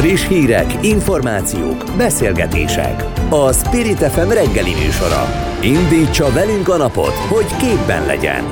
Friss hírek, információk, beszélgetések. A Spirit FM reggeli műsora. Indítsa velünk a napot, hogy képben legyen.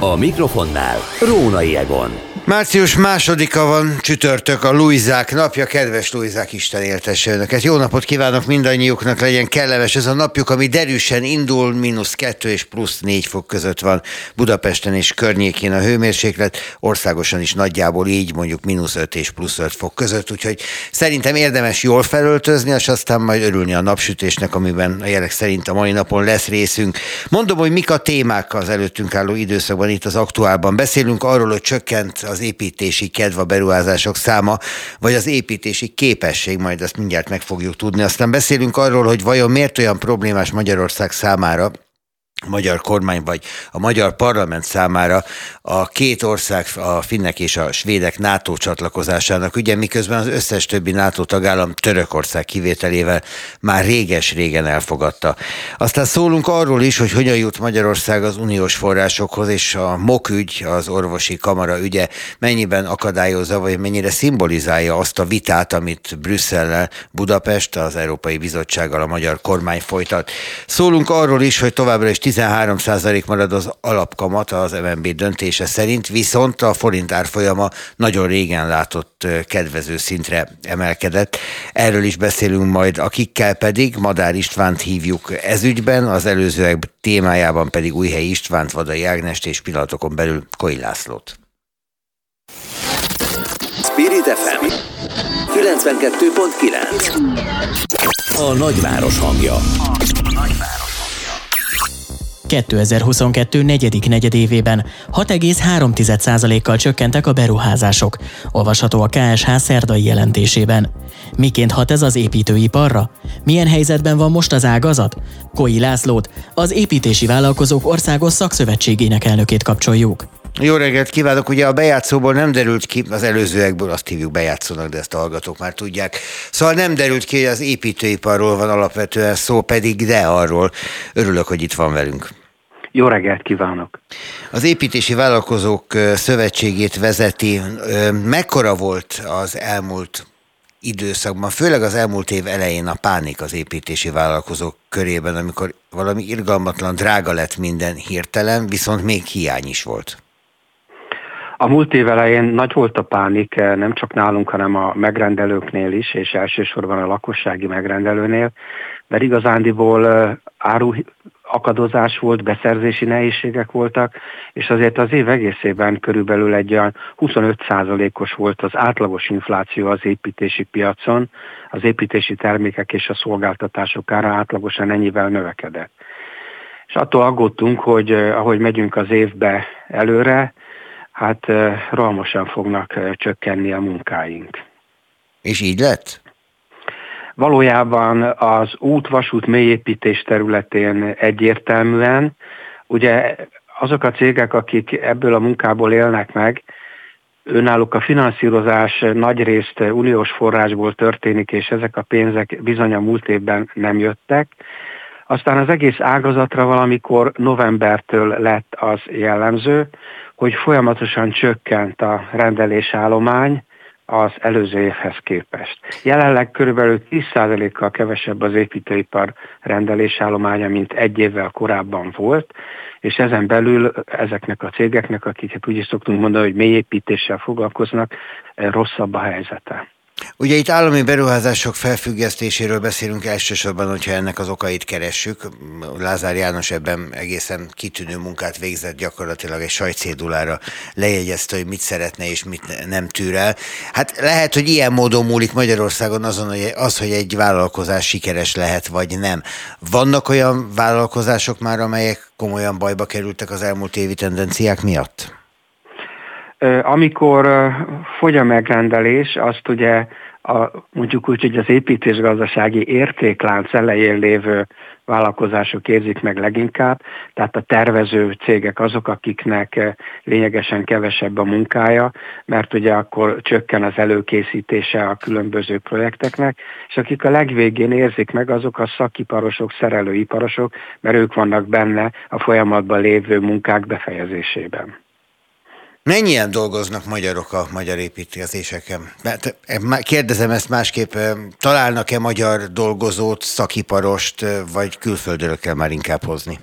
A mikrofonnál Rónai Egon. Március másodika van, csütörtök, a Luizák napja. Kedves Luizák, Isten éltesse önöket. Jó napot kívánok mindannyiuknak, legyen kellemes ez a napjuk, ami derűsen indul, mínusz kettő és plusz négy fok között van Budapesten és környékén a hőmérséklet, országosan is nagyjából így, mondjuk mínusz öt és plusz öt fok között, úgyhogy szerintem érdemes jól felöltözni, és aztán majd örülni a napsütésnek, amiben a jelek szerint a mai napon lesz részünk. Mondom, hogy mik a témák az előttünk álló időszakban itt az aktuálban. Beszélünk arról, hogy csökkent az az építési kedv a beruházások száma, vagy az építési képesség, majd azt mindjárt meg fogjuk tudni. Aztán beszélünk arról, hogy vajon miért olyan problémás Magyarország számára, magyar kormány vagy a magyar parlament számára a két ország, a finnek és a svédek NATO csatlakozásának, ugye miközben az összes többi NATO tagállam Törökország kivételével már réges-régen elfogadta. Aztán szólunk arról is, hogy hogyan jut Magyarország az uniós forrásokhoz, és a MOK ügy, az orvosi kamara ügye mennyiben akadályozza, vagy mennyire szimbolizálja azt a vitát, amit Brüsszellel Budapest, az Európai Bizottsággal a magyar kormány folytat. Szólunk arról is, hogy továbbra is 13% marad az alapkamat az MNB döntése szerint, viszont a forint árfolyama nagyon régen látott kedvező szintre emelkedett. Erről is beszélünk majd, akikkel pedig Madár Istvánt hívjuk ezügyben, az előzőek témájában pedig Újhely Istvánt, Vadai Ágnest és pillanatokon belül Koi Lászlót. Spirit FM 92.9 A nagyváros hangja. 2022 negyedik negyedévében 6,3%-kal csökkentek a beruházások, olvasható a KSH szerdai jelentésében. Miként hat ez az építőiparra? Milyen helyzetben van most az ágazat? Koi Lászlót, az Építési Vállalkozók Országos Szakszövetségének elnökét kapcsoljuk. Jó reggelt kívánok! Ugye a bejátszóból nem derült ki, az előzőekből azt hívjuk bejátszónak, de ezt a hallgatók már tudják. Szóval nem derült ki, hogy az építőiparról van alapvetően szó, pedig de arról. Örülök, hogy itt van velünk. Jó reggelt kívánok! Az Építési Vállalkozók Szövetségét vezeti. Mekkora volt az elmúlt időszakban, főleg az elmúlt év elején a pánik az építési vállalkozók körében, amikor valami irgalmatlan, drága lett minden hirtelen, viszont még hiány is volt. A múlt év elején nagy volt a pánik, nem csak nálunk, hanem a megrendelőknél is, és elsősorban a lakossági megrendelőnél, mert igazándiból áru akadozás volt, beszerzési nehézségek voltak, és azért az év egészében körülbelül egy olyan 25%-os volt az átlagos infláció az építési piacon, az építési termékek és a szolgáltatások ára átlagosan ennyivel növekedett. És attól aggódtunk, hogy eh, ahogy megyünk az évbe előre, hát eh, rohamosan fognak eh, csökkenni a munkáink. És így lett? Valójában az út-vasút mélyépítés területén egyértelműen, ugye azok a cégek, akik ebből a munkából élnek meg, önálluk a finanszírozás nagy részt uniós forrásból történik, és ezek a pénzek bizony a múlt évben nem jöttek. Aztán az egész ágazatra valamikor novembertől lett az jellemző, hogy folyamatosan csökkent a rendelésállomány, az előző évhez képest. Jelenleg körülbelül 10%-kal kevesebb az építőipar rendelésállománya, mint egy évvel korábban volt, és ezen belül ezeknek a cégeknek, akiket úgy is szoktunk mondani, hogy mélyépítéssel foglalkoznak, rosszabb a helyzete. Ugye itt állami beruházások felfüggesztéséről beszélünk elsősorban, hogyha ennek az okait keressük. Lázár János ebben egészen kitűnő munkát végzett, gyakorlatilag egy sajtcédulára lejegyezte, hogy mit szeretne és mit nem tűr el. Hát lehet, hogy ilyen módon múlik Magyarországon azon, hogy az, hogy egy vállalkozás sikeres lehet, vagy nem. Vannak olyan vállalkozások már, amelyek komolyan bajba kerültek az elmúlt évi tendenciák miatt? Amikor fogy a megrendelés, azt ugye a, mondjuk úgy, hogy az építésgazdasági értéklánc elején lévő vállalkozások érzik meg leginkább, tehát a tervező cégek azok, akiknek lényegesen kevesebb a munkája, mert ugye akkor csökken az előkészítése a különböző projekteknek, és akik a legvégén érzik meg, azok a szakiparosok, szerelőiparosok, mert ők vannak benne a folyamatban lévő munkák befejezésében. Mennyien dolgoznak magyarok a magyar építkezéseken? Mert kérdezem ezt másképp, találnak-e magyar dolgozót, szakiparost, vagy külföldről kell már inkább hozni?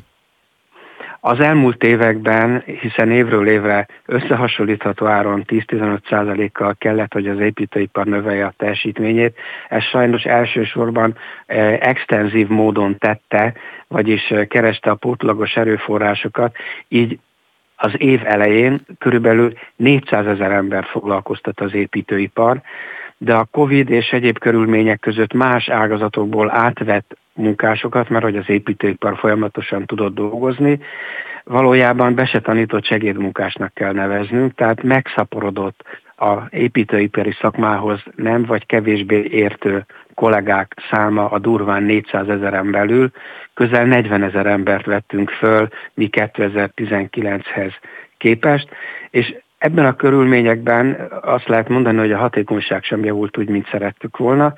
Az elmúlt években, hiszen évről évre összehasonlítható áron 10-15%-kal kellett, hogy az építőipar növelje a teljesítményét, ez sajnos elsősorban eh, extenzív módon tette, vagyis eh, kereste a pótlagos erőforrásokat, így az év elején körülbelül 400 ezer ember foglalkoztat az építőipar, de a Covid és egyéb körülmények között más ágazatokból átvett munkásokat, mert hogy az építőipar folyamatosan tudott dolgozni, valójában be se tanított segédmunkásnak kell neveznünk, tehát megszaporodott a építőipari szakmához nem vagy kevésbé értő kollégák száma a durván 400 ezeren belül, közel 40 ezer embert vettünk föl mi 2019-hez képest, és ebben a körülményekben azt lehet mondani, hogy a hatékonyság sem javult úgy, mint szerettük volna,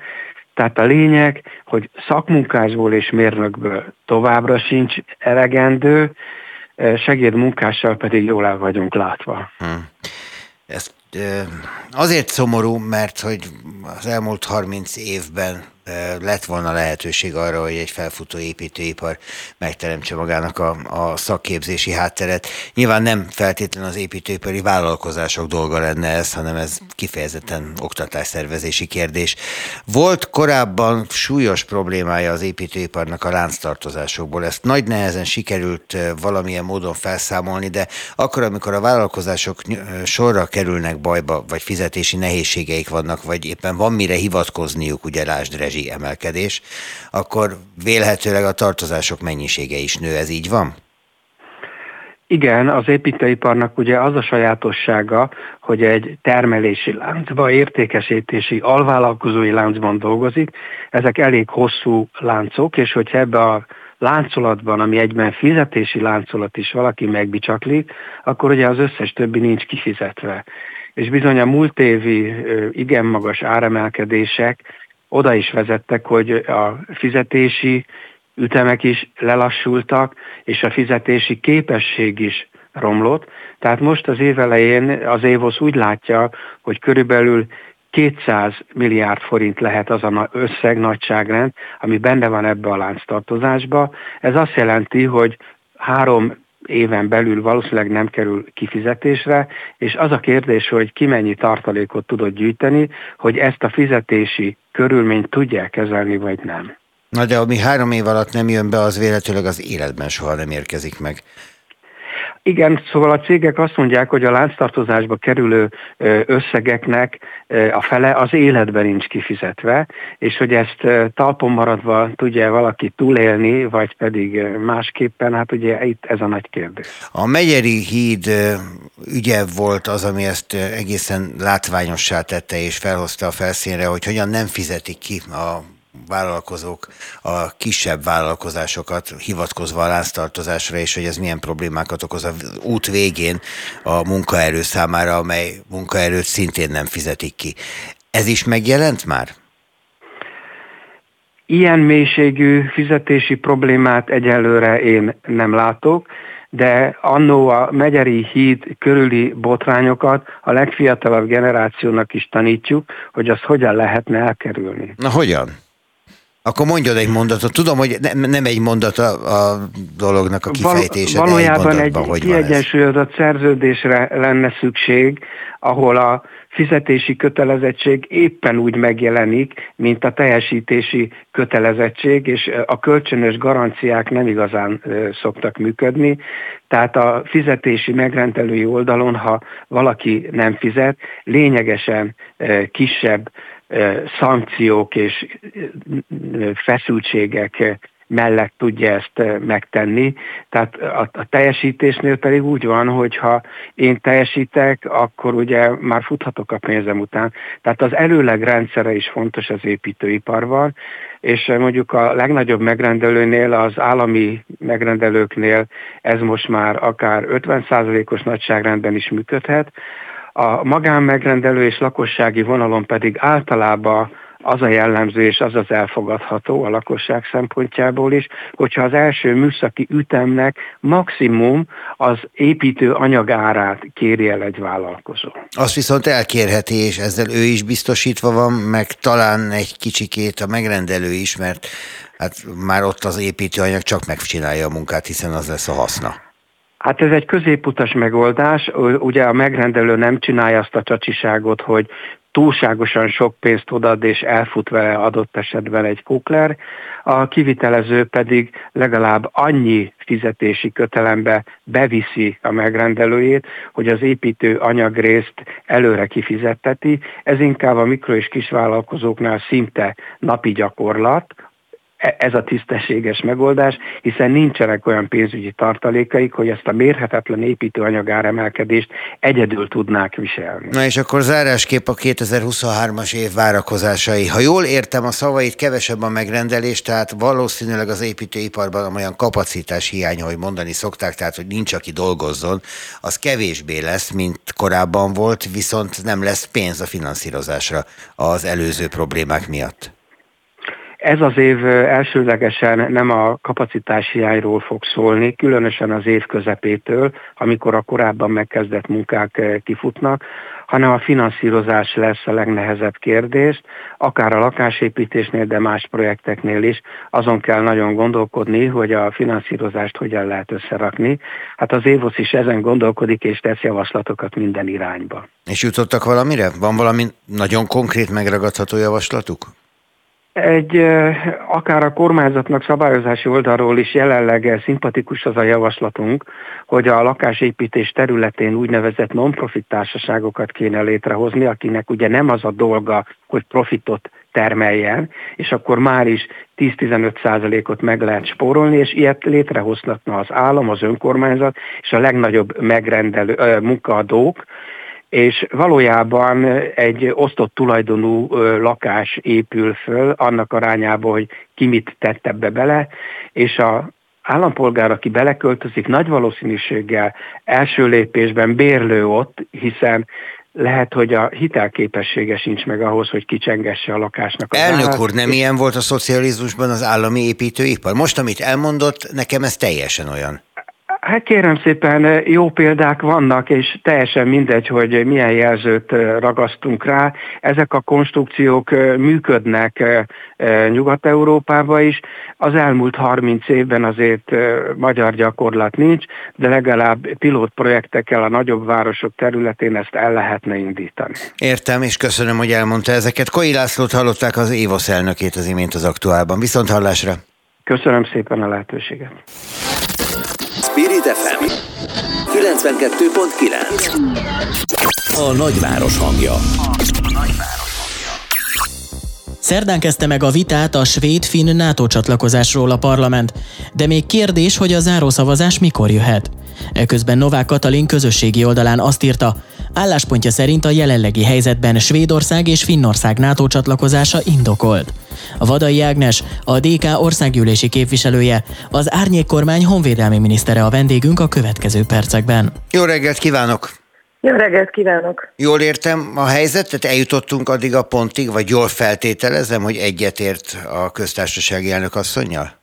tehát a lényeg, hogy szakmunkásból és mérnökből továbbra sincs elegendő, segédmunkással pedig jól el vagyunk látva. Hmm. Ez azért szomorú, mert hogy az elmúlt 30 évben lett volna lehetőség arra, hogy egy felfutó építőipar megteremtse magának a, a szakképzési hátteret. Nyilván nem feltétlenül az építőipari vállalkozások dolga lenne ez, hanem ez kifejezetten oktatásszervezési kérdés. Volt korábban súlyos problémája az építőiparnak a lánctartozásokból. Ezt nagy nehezen sikerült valamilyen módon felszámolni, de akkor, amikor a vállalkozások sorra kerülnek bajba, vagy fizetési nehézségeik vannak, vagy éppen van mire hivatkozniuk, ugye lásd rezsi emelkedés, akkor vélhetőleg a tartozások mennyisége is nő, ez így van? Igen, az építőiparnak ugye az a sajátossága, hogy egy termelési láncban, értékesítési, alvállalkozói láncban dolgozik. Ezek elég hosszú láncok, és hogyha ebbe a láncolatban, ami egyben fizetési láncolat is valaki megbicsaklik, akkor ugye az összes többi nincs kifizetve. És bizony a múlt évi igen magas áremelkedések oda is vezettek, hogy a fizetési ütemek is lelassultak, és a fizetési képesség is romlott. Tehát most az év elején az Évosz úgy látja, hogy körülbelül 200 milliárd forint lehet az a összeg nagyságrend, ami benne van ebbe a lánctartozásba. Ez azt jelenti, hogy három éven belül valószínűleg nem kerül kifizetésre, és az a kérdés, hogy ki mennyi tartalékot tudott gyűjteni, hogy ezt a fizetési körülményt tudják kezelni, vagy nem. Na de ami három év alatt nem jön be, az véletlenül az életben soha nem érkezik meg. Igen, szóval a cégek azt mondják, hogy a lánctartozásba kerülő összegeknek a fele az életben nincs kifizetve, és hogy ezt talpon maradva tudja valaki túlélni, vagy pedig másképpen, hát ugye itt ez a nagy kérdés. A Megyeri híd ügye volt az, ami ezt egészen látványossá tette és felhozta a felszínre, hogy hogyan nem fizetik ki a vállalkozók a kisebb vállalkozásokat hivatkozva a láztartozásra, és hogy ez milyen problémákat okoz az út végén a munkaerő számára, amely munkaerőt szintén nem fizetik ki. Ez is megjelent már? Ilyen mélységű fizetési problémát egyelőre én nem látok, de annó a Megyeri híd körüli botrányokat a legfiatalabb generációnak is tanítjuk, hogy azt hogyan lehetne elkerülni. Na hogyan? Akkor mondjad egy mondatot. Tudom, hogy ne, nem egy mondat a, a dolognak a kifejtése, Val- Valójában egy, egy hogy kiegyensúlyozott szerződésre lenne szükség, ahol a fizetési kötelezettség éppen úgy megjelenik, mint a teljesítési kötelezettség, és a kölcsönös garanciák nem igazán szoktak működni. Tehát a fizetési megrendelői oldalon, ha valaki nem fizet, lényegesen kisebb szankciók és feszültségek mellett tudja ezt megtenni. Tehát a, a teljesítésnél pedig úgy van, hogy ha én teljesítek, akkor ugye már futhatok a pénzem után. Tehát az előleg rendszere is fontos az építőiparban, és mondjuk a legnagyobb megrendelőnél, az állami megrendelőknél ez most már akár 50%-os nagyságrendben is működhet, a magánmegrendelő és lakossági vonalon pedig általában az a jellemző és az az elfogadható a lakosság szempontjából is, hogyha az első műszaki ütemnek maximum az építő anyagárát kéri el egy vállalkozó. Azt viszont elkérheti, és ezzel ő is biztosítva van, meg talán egy kicsikét a megrendelő is, mert hát már ott az építőanyag csak megcsinálja a munkát, hiszen az lesz a haszna. Hát ez egy középutas megoldás, ugye a megrendelő nem csinálja azt a csacsiságot, hogy túlságosan sok pénzt odad, és elfut vele adott esetben egy kukler, a kivitelező pedig legalább annyi fizetési kötelembe beviszi a megrendelőjét, hogy az építő anyagrészt előre kifizetteti. Ez inkább a mikro- és kisvállalkozóknál szinte napi gyakorlat, ez a tisztességes megoldás, hiszen nincsenek olyan pénzügyi tartalékaik, hogy ezt a mérhetetlen építőanyag áremelkedést egyedül tudnák viselni. Na és akkor zárásképp a 2023-as év várakozásai. Ha jól értem a szavait, kevesebb a megrendelés, tehát valószínűleg az építőiparban olyan kapacitás hiány, hogy mondani szokták, tehát hogy nincs, aki dolgozzon, az kevésbé lesz, mint korábban volt, viszont nem lesz pénz a finanszírozásra az előző problémák miatt. Ez az év elsőlegesen nem a kapacitás hiányról fog szólni, különösen az év közepétől, amikor a korábban megkezdett munkák kifutnak, hanem a finanszírozás lesz a legnehezebb kérdés, akár a lakásépítésnél, de más projekteknél is. Azon kell nagyon gondolkodni, hogy a finanszírozást hogyan lehet összerakni. Hát az Évosz is ezen gondolkodik, és tesz javaslatokat minden irányba. És jutottak valamire? Van valami nagyon konkrét megragadható javaslatuk? Egy, akár a kormányzatnak szabályozási oldalról is jelenleg szimpatikus az a javaslatunk, hogy a lakásépítés területén úgynevezett non-profit társaságokat kéne létrehozni, akinek ugye nem az a dolga, hogy profitot termeljen, és akkor már is 10-15 százalékot meg lehet spórolni, és ilyet létrehozhatna az állam, az önkormányzat és a legnagyobb megrendelő, munkaadók, és valójában egy osztott tulajdonú lakás épül föl annak arányában, hogy ki mit tett ebbe bele, és a állampolgár, aki beleköltözik, nagy valószínűséggel első lépésben bérlő ott, hiszen lehet, hogy a hitelképessége sincs meg ahhoz, hogy kicsengesse a lakásnak. Az Elnök úr, nem ilyen volt a szocializmusban az állami építőipar? Most, amit elmondott, nekem ez teljesen olyan. Hát kérem szépen, jó példák vannak, és teljesen mindegy, hogy milyen jelzőt ragasztunk rá. Ezek a konstrukciók működnek Nyugat-Európában is. Az elmúlt 30 évben azért magyar gyakorlat nincs, de legalább pilotprojektekkel a nagyobb városok területén ezt el lehetne indítani. Értem, és köszönöm, hogy elmondta ezeket. Koi Lászlót hallották az Évosz elnökét az imént az aktuálban. Viszont hallásra! Köszönöm szépen a lehetőséget! Spirit FM 92.9 A nagyváros hangja. Szerdán kezdte meg a vitát a svéd-finn NATO csatlakozásról a parlament, de még kérdés, hogy a zárószavazás mikor jöhet. Eközben Novák Katalin közösségi oldalán azt írta, álláspontja szerint a jelenlegi helyzetben Svédország és Finnország NATO csatlakozása indokolt. A Vadai Ágnes, a DK országgyűlési képviselője, az árnyék kormány honvédelmi minisztere a vendégünk a következő percekben. Jó reggelt kívánok! Jó reggelt kívánok! Jól értem a helyzetet, eljutottunk addig a pontig, vagy jól feltételezem, hogy egyetért a köztársasági elnök asszonynal?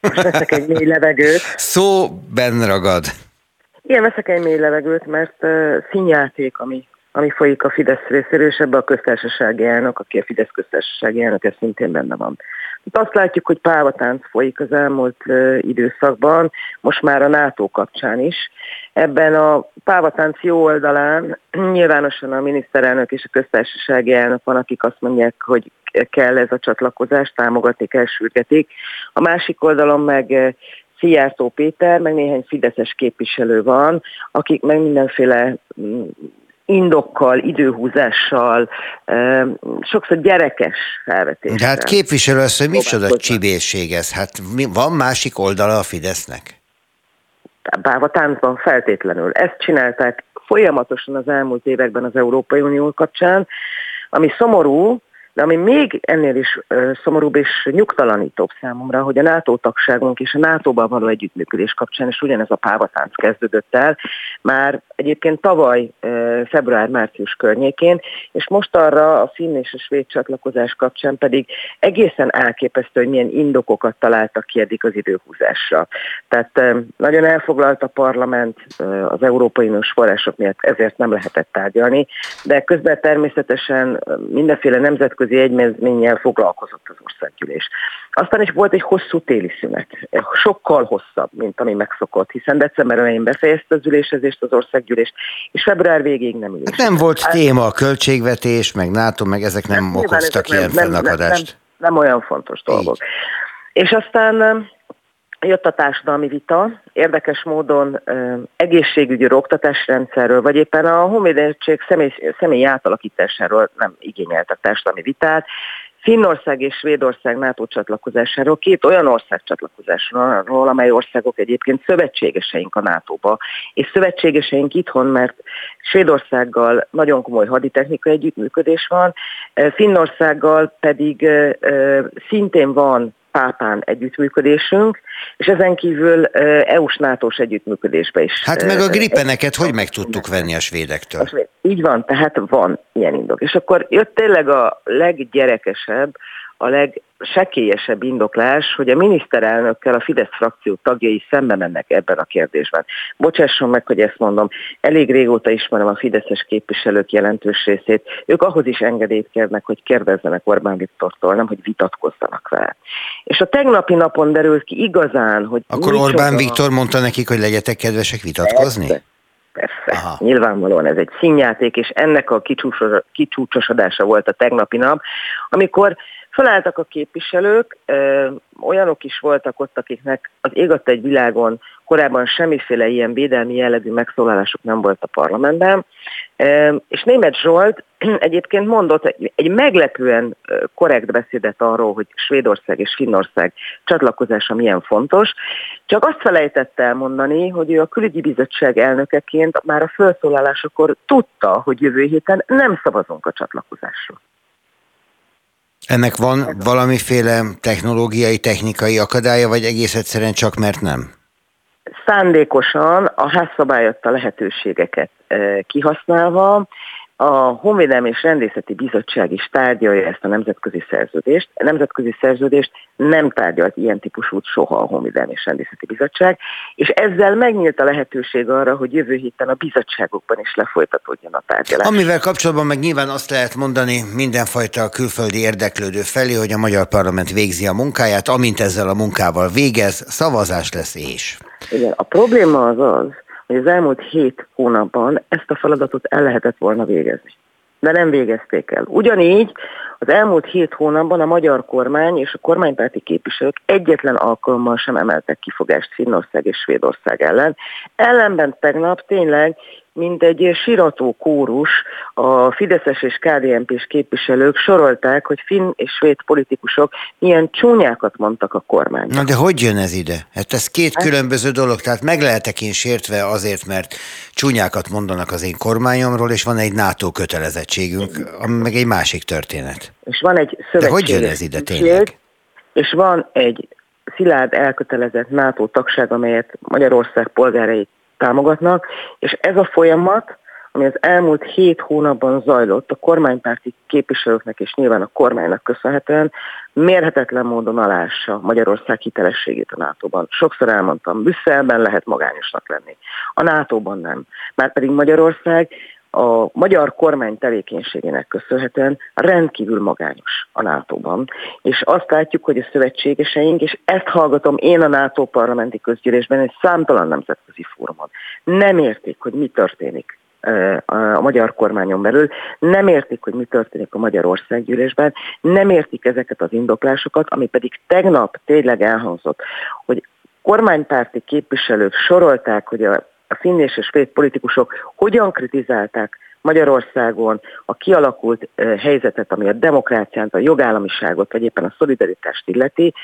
Most veszek egy mély levegőt. Szó benne ragad. Igen, veszek egy mély levegőt, mert uh, színjáték, ami, ami folyik a Fidesz részéről, és ebbe a köztársasági elnök, aki a Fidesz köztársasági elnök, ez szintén benne van. Itt azt látjuk, hogy pávatánc folyik az elmúlt uh, időszakban, most már a NATO kapcsán is. Ebben a pávatánc jó oldalán nyilvánosan a miniszterelnök és a köztársasági elnök van, akik azt mondják, hogy kell ez a csatlakozás, támogatni kell, sürgetik. A másik oldalon meg Szijjártó Péter, meg néhány fideszes képviselő van, akik meg mindenféle mm, indokkal, időhúzással, sokszor gyerekes felvetéssel. De hát képviselő az, hogy micsoda csibészség ez? Hát van másik oldala a Fidesznek? Báva táncban feltétlenül. Ezt csinálták folyamatosan az elmúlt években az Európai Unió kapcsán, ami szomorú, De ami még ennél is szomorúbb és nyugtalanítóbb számomra, hogy a NATO tagságunk és a NATO-ban való együttműködés kapcsán is ugyanez a pávatánc kezdődött el, már egyébként tavaly február-március környékén, és most arra a finn és a svéd csatlakozás kapcsán pedig egészen elképesztő, hogy milyen indokokat találtak ki eddig az időhúzásra. Tehát nagyon elfoglalt a parlament az Európai Uniós források miatt, ezért nem lehetett tárgyalni, de közben természetesen mindenféle nemzetközi egyezménnyel foglalkozott az országgyűlés. Aztán is volt egy hosszú téli szünet, sokkal hosszabb, mint ami megszokott, hiszen december elején befejezte az ülésezést az országgyűlés, és február végéig nem ülés. Hát nem volt hát, téma a költségvetés, meg NATO, meg ezek nem hát, okoztak ilyen nem, fennakadást. Nem, nem, nem olyan fontos dolgok. Így. És aztán jött a társadalmi vita, érdekes módon egészségügyi oktatásrendszerről, vagy éppen a honvédeltség személy, személyi átalakításáról nem igényeltek társadalmi vitát, Finnország és Svédország NATO csatlakozásáról, két olyan ország csatlakozásáról, amely országok egyébként szövetségeseink a NATO-ba, és szövetségeseink itthon, mert Svédországgal nagyon komoly haditechnikai együttműködés van, Finnországgal pedig szintén van pápán együttműködésünk, és ezen kívül EU-s NATO-s együttműködésbe is. Hát meg a gripeneket hogy meg tudtuk venni a svédektől? Így van, tehát van ilyen indok. És akkor jött tényleg a leggyerekesebb, a legsekélyesebb indoklás, hogy a miniszterelnökkel a Fidesz frakció tagjai szembe mennek ebben a kérdésben. Bocsásson meg, hogy ezt mondom, elég régóta ismerem a fideszes képviselők jelentős részét. Ők ahhoz is engedélyt kérnek, hogy kérdezzenek Orbán Viktortól, nem hogy vitatkozzanak vele. És a tegnapi napon derült ki igazán, hogy... Akkor Orbán Viktor mondta nekik, hogy legyetek kedvesek vitatkozni? Persze. Persze, Aha. nyilvánvalóan ez egy színjáték, és ennek a kicsúcsosodása volt a tegnapi nap, amikor Felálltak a képviselők, ö, olyanok is voltak ott, akiknek az ég egy világon korábban semmiféle ilyen védelmi jellegű megszólalásuk nem volt a parlamentben, ö, és német Zsolt egyébként mondott egy, meglepően korrekt beszédet arról, hogy Svédország és Finnország csatlakozása milyen fontos, csak azt felejtette elmondani, hogy ő a külügyi bizottság elnökeként már a felszólalásakor tudta, hogy jövő héten nem szavazunk a csatlakozásról. Ennek van valamiféle technológiai, technikai akadálya, vagy egész egyszerűen csak mert nem? Szándékosan a házszabály a lehetőségeket eh, kihasználva a Honvédelmi és Rendészeti Bizottság is tárgyalja ezt a nemzetközi szerződést. A nemzetközi szerződést nem tárgyalt ilyen típusút soha a Honvédelmi és Rendészeti Bizottság, és ezzel megnyílt a lehetőség arra, hogy jövő héten a bizottságokban is lefolytatódjon a tárgyalás. Amivel kapcsolatban meg nyilván azt lehet mondani mindenfajta külföldi érdeklődő felé, hogy a magyar parlament végzi a munkáját, amint ezzel a munkával végez, szavazás lesz és. Igen, a probléma az az, hogy az elmúlt hét hónapban ezt a feladatot el lehetett volna végezni. De nem végezték el. Ugyanígy az elmúlt hét hónapban a magyar kormány és a kormánypárti képviselők egyetlen alkalommal sem emeltek kifogást Finnország és Svédország ellen. Ellenben tegnap tényleg mint egy sirató kórus, a Fideszes és KDNP-s képviselők sorolták, hogy finn és svéd politikusok milyen csúnyákat mondtak a kormány. Na de hogy jön ez ide? Hát ez két hát- különböző dolog, tehát meg lehetek én sértve azért, mert csúnyákat mondanak az én kormányomról, és van egy NATO kötelezettségünk, ami meg egy másik történet. És van egy De hogy jön ez ide tényleg? És van egy szilárd elkötelezett NATO tagság, amelyet Magyarország polgárai támogatnak, és ez a folyamat, ami az elmúlt hét hónapban zajlott a kormánypárti képviselőknek és nyilván a kormánynak köszönhetően, mérhetetlen módon alássa Magyarország hitelességét a NATO-ban. Sokszor elmondtam, Brüsszelben lehet magányosnak lenni, a NATO-ban nem. Márpedig Magyarország a magyar kormány tevékenységének köszönhetően rendkívül magányos a NATO-ban. És azt látjuk, hogy a szövetségeseink, és ezt hallgatom én a NATO parlamenti közgyűlésben egy számtalan nemzetközi fórumon, nem értik, hogy mi történik a magyar kormányon belül, nem értik, hogy mi történik a magyar országgyűlésben, nem értik ezeket az indoklásokat, ami pedig tegnap tényleg elhangzott, hogy kormánypárti képviselők sorolták, hogy a a finn és a svéd politikusok hogyan kritizálták Magyarországon a kialakult helyzetet, ami a demokráciát, a jogállamiságot, vagy éppen a szolidaritást illeti,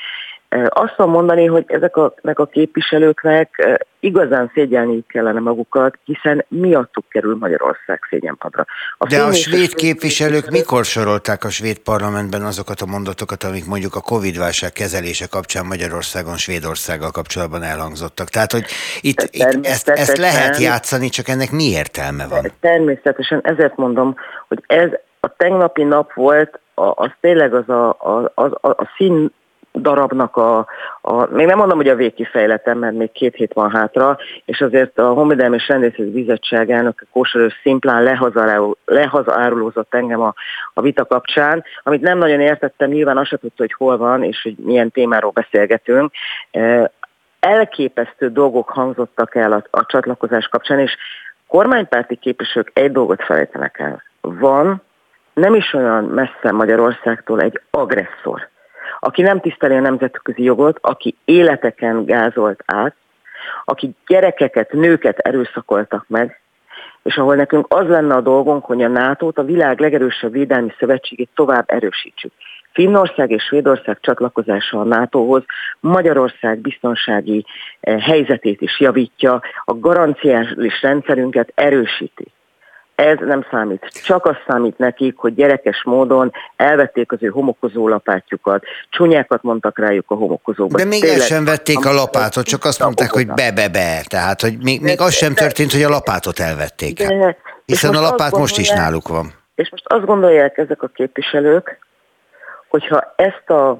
Azt tudom mondani, hogy ezek a, képviselőknek igazán szégyelni kellene magukat, hiszen miattuk kerül Magyarország szégyenpadra. A De a svéd képviselők mikor sorolták a svéd parlamentben azokat a mondatokat, amik mondjuk a Covid-válság kezelése kapcsán Magyarországon, Svédországgal kapcsolatban elhangzottak? Tehát, hogy itt, itt ezt, ezt lehet játszani, csak ennek mi értelme van? Természetesen, ezért mondom, hogy ez a tegnapi nap volt, az tényleg az a, a, a, a szín darabnak a, a, még nem mondom, hogy a végkifejletem, mert még két hét van hátra, és azért a Honvédelmi és Rendészeti Bizottságának Kósor szimplán lehazaárulózott engem a, a vita kapcsán, amit nem nagyon értettem, nyilván azt se tudta, hogy hol van, és hogy milyen témáról beszélgetünk. E, elképesztő dolgok hangzottak el a, a csatlakozás kapcsán, és kormánypárti képviselők egy dolgot felejtenek el. Van nem is olyan messze Magyarországtól egy agresszor aki nem tiszteli a nemzetközi jogot, aki életeken gázolt át, aki gyerekeket, nőket erőszakoltak meg, és ahol nekünk az lenne a dolgunk, hogy a nato a világ legerősebb védelmi szövetségét tovább erősítsük. Finnország és Svédország csatlakozása a NATO-hoz Magyarország biztonsági eh, helyzetét is javítja, a garanciális rendszerünket erősíti ez nem számít. Csak az számít nekik, hogy gyerekes módon elvették az ő homokozó lapátjukat, csúnyákat mondtak rájuk a homokozóba. De még el sem vették a lapátot, csak azt mondták, hogy be-be-be. Tehát, hogy még, még az sem történt, hogy a lapátot elvették. De, Hiszen a lapát most is náluk van. És most azt gondolják ezek a képviselők, hogyha ezt a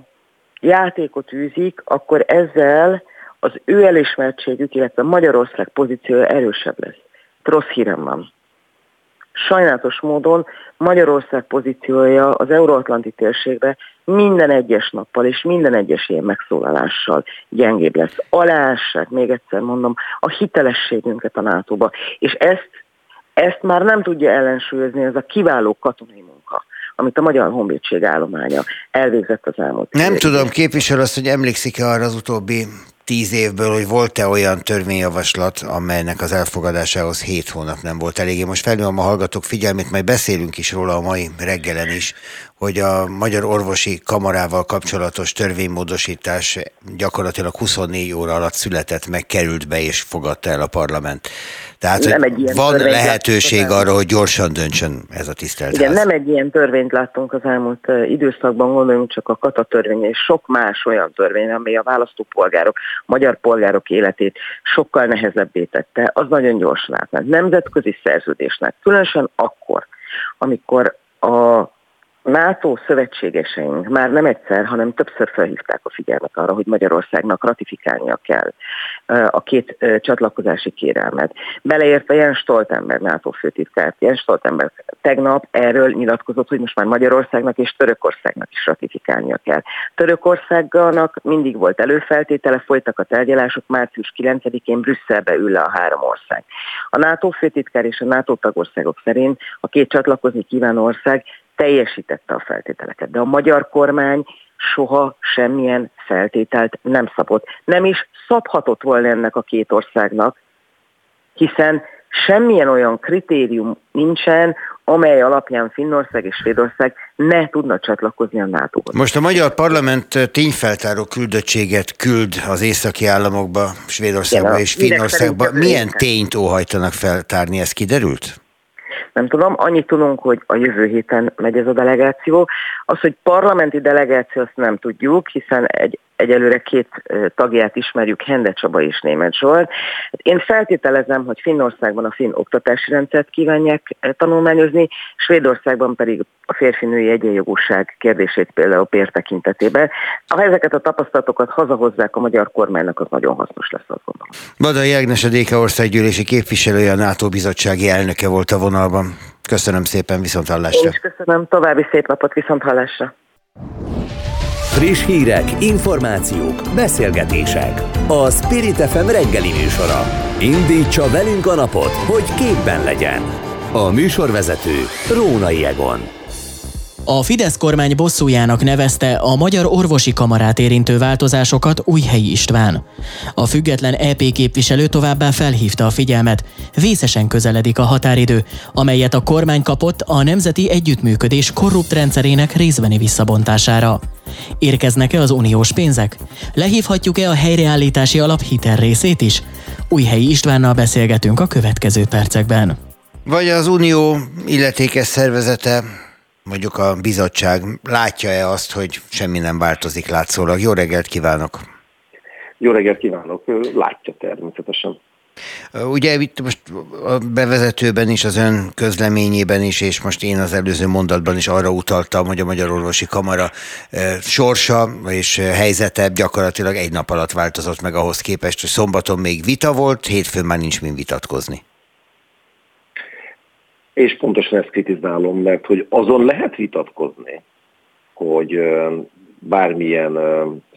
játékot űzik, akkor ezzel az ő elismertségük, illetve Magyarország pozíciója erősebb lesz. Rossz hírem van sajnálatos módon Magyarország pozíciója az euróatlanti térségbe minden egyes nappal és minden egyes ilyen megszólalással gyengébb lesz. Alássák, még egyszer mondom, a hitelességünket a nato És ezt, ezt már nem tudja ellensúlyozni ez a kiváló katonai munka amit a Magyar Honvédség állománya elvégzett az elmúlt. Nem tudom, képviselő azt, hogy emlékszik-e arra az utóbbi tíz évből, hogy volt-e olyan törvényjavaslat, amelynek az elfogadásához hét hónap nem volt elég. Én most felnőm a hallgatók figyelmét, majd beszélünk is róla a mai reggelen is, hogy a Magyar Orvosi Kamarával kapcsolatos törvénymódosítás gyakorlatilag 24 óra alatt született, meg került be és fogadta el a parlament. Tehát nem egy van lehetőség arra, hogy gyorsan döntsön ez a tisztelt Igen, ház. nem egy ilyen törvényt láttunk az elmúlt időszakban, gondoljunk csak a kata törvény és sok más olyan törvény, amely a választópolgárok, magyar polgárok életét sokkal nehezebbé tette, az nagyon gyorsan átment. Nemzetközi szerződésnek, különösen akkor, amikor a NATO szövetségeseink már nem egyszer, hanem többször felhívták a figyelmet arra, hogy Magyarországnak ratifikálnia kell a két csatlakozási kérelmet. Beleértve Jens Stoltenberg NATO főtitkárt. Jens Stoltenberg tegnap erről nyilatkozott, hogy most már Magyarországnak és Törökországnak is ratifikálnia kell. Törökországnak mindig volt előfeltétele, folytak a tárgyalások, március 9-én Brüsszelbe ül le a három ország. A NATO főtitkár és a NATO tagországok szerint a két csatlakozni kívánó ország teljesítette a feltételeket. De a magyar kormány soha semmilyen feltételt nem szabott. Nem is szabhatott volna ennek a két országnak, hiszen semmilyen olyan kritérium nincsen, amely alapján Finnország és Svédország ne tudna csatlakozni a nato -hoz. Most a magyar parlament tényfeltáró küldöttséget küld az északi államokba, Svédországba Igen, és Finnországba. Milyen tényt óhajtanak feltárni, ez kiderült? Nem tudom. Annyit tudunk, hogy a jövő héten megy ez a delegáció. Az, hogy parlamenti delegáció, azt nem tudjuk, hiszen egy egyelőre két tagját ismerjük, Hende Csaba és Német Zsolt. Én feltételezem, hogy Finnországban a finn oktatási rendszert kívánják tanulmányozni, Svédországban pedig a férfi-női egyenjogúság kérdését például pér tekintetében. Ha ezeket a tapasztalatokat hazahozzák a magyar kormánynak, az nagyon hasznos lesz, azt gondolom. Badai Ágnes a DK országgyűlési képviselője, a NATO bizottsági elnöke volt a vonalban. Köszönöm szépen, viszont hallásra. Én is köszönöm, további szép napot, viszont hallásra. Friss hírek, információk, beszélgetések. A Spirit FM reggeli műsora. Indítsa velünk a napot, hogy képben legyen. A műsorvezető Rónai Egon. A Fidesz kormány bosszújának nevezte a Magyar Orvosi Kamarát érintő változásokat Újhelyi István. A független EP képviselő továbbá felhívta a figyelmet, vészesen közeledik a határidő, amelyet a kormány kapott a Nemzeti Együttműködés korrupt rendszerének részbeni visszabontására. Érkeznek-e az uniós pénzek? Lehívhatjuk-e a helyreállítási alap hitel részét is? Újhelyi Istvánnal beszélgetünk a következő percekben. Vagy az unió illetékes szervezete mondjuk a bizottság látja-e azt, hogy semmi nem változik látszólag? Jó reggelt kívánok! Jó reggelt kívánok! Látja természetesen. Ugye itt most a bevezetőben is, az ön közleményében is, és most én az előző mondatban is arra utaltam, hogy a Magyar Orvosi Kamara sorsa és helyzete gyakorlatilag egy nap alatt változott meg ahhoz képest, hogy szombaton még vita volt, hétfőn már nincs mind vitatkozni. És pontosan ezt kritizálom, mert hogy azon lehet vitatkozni, hogy bármilyen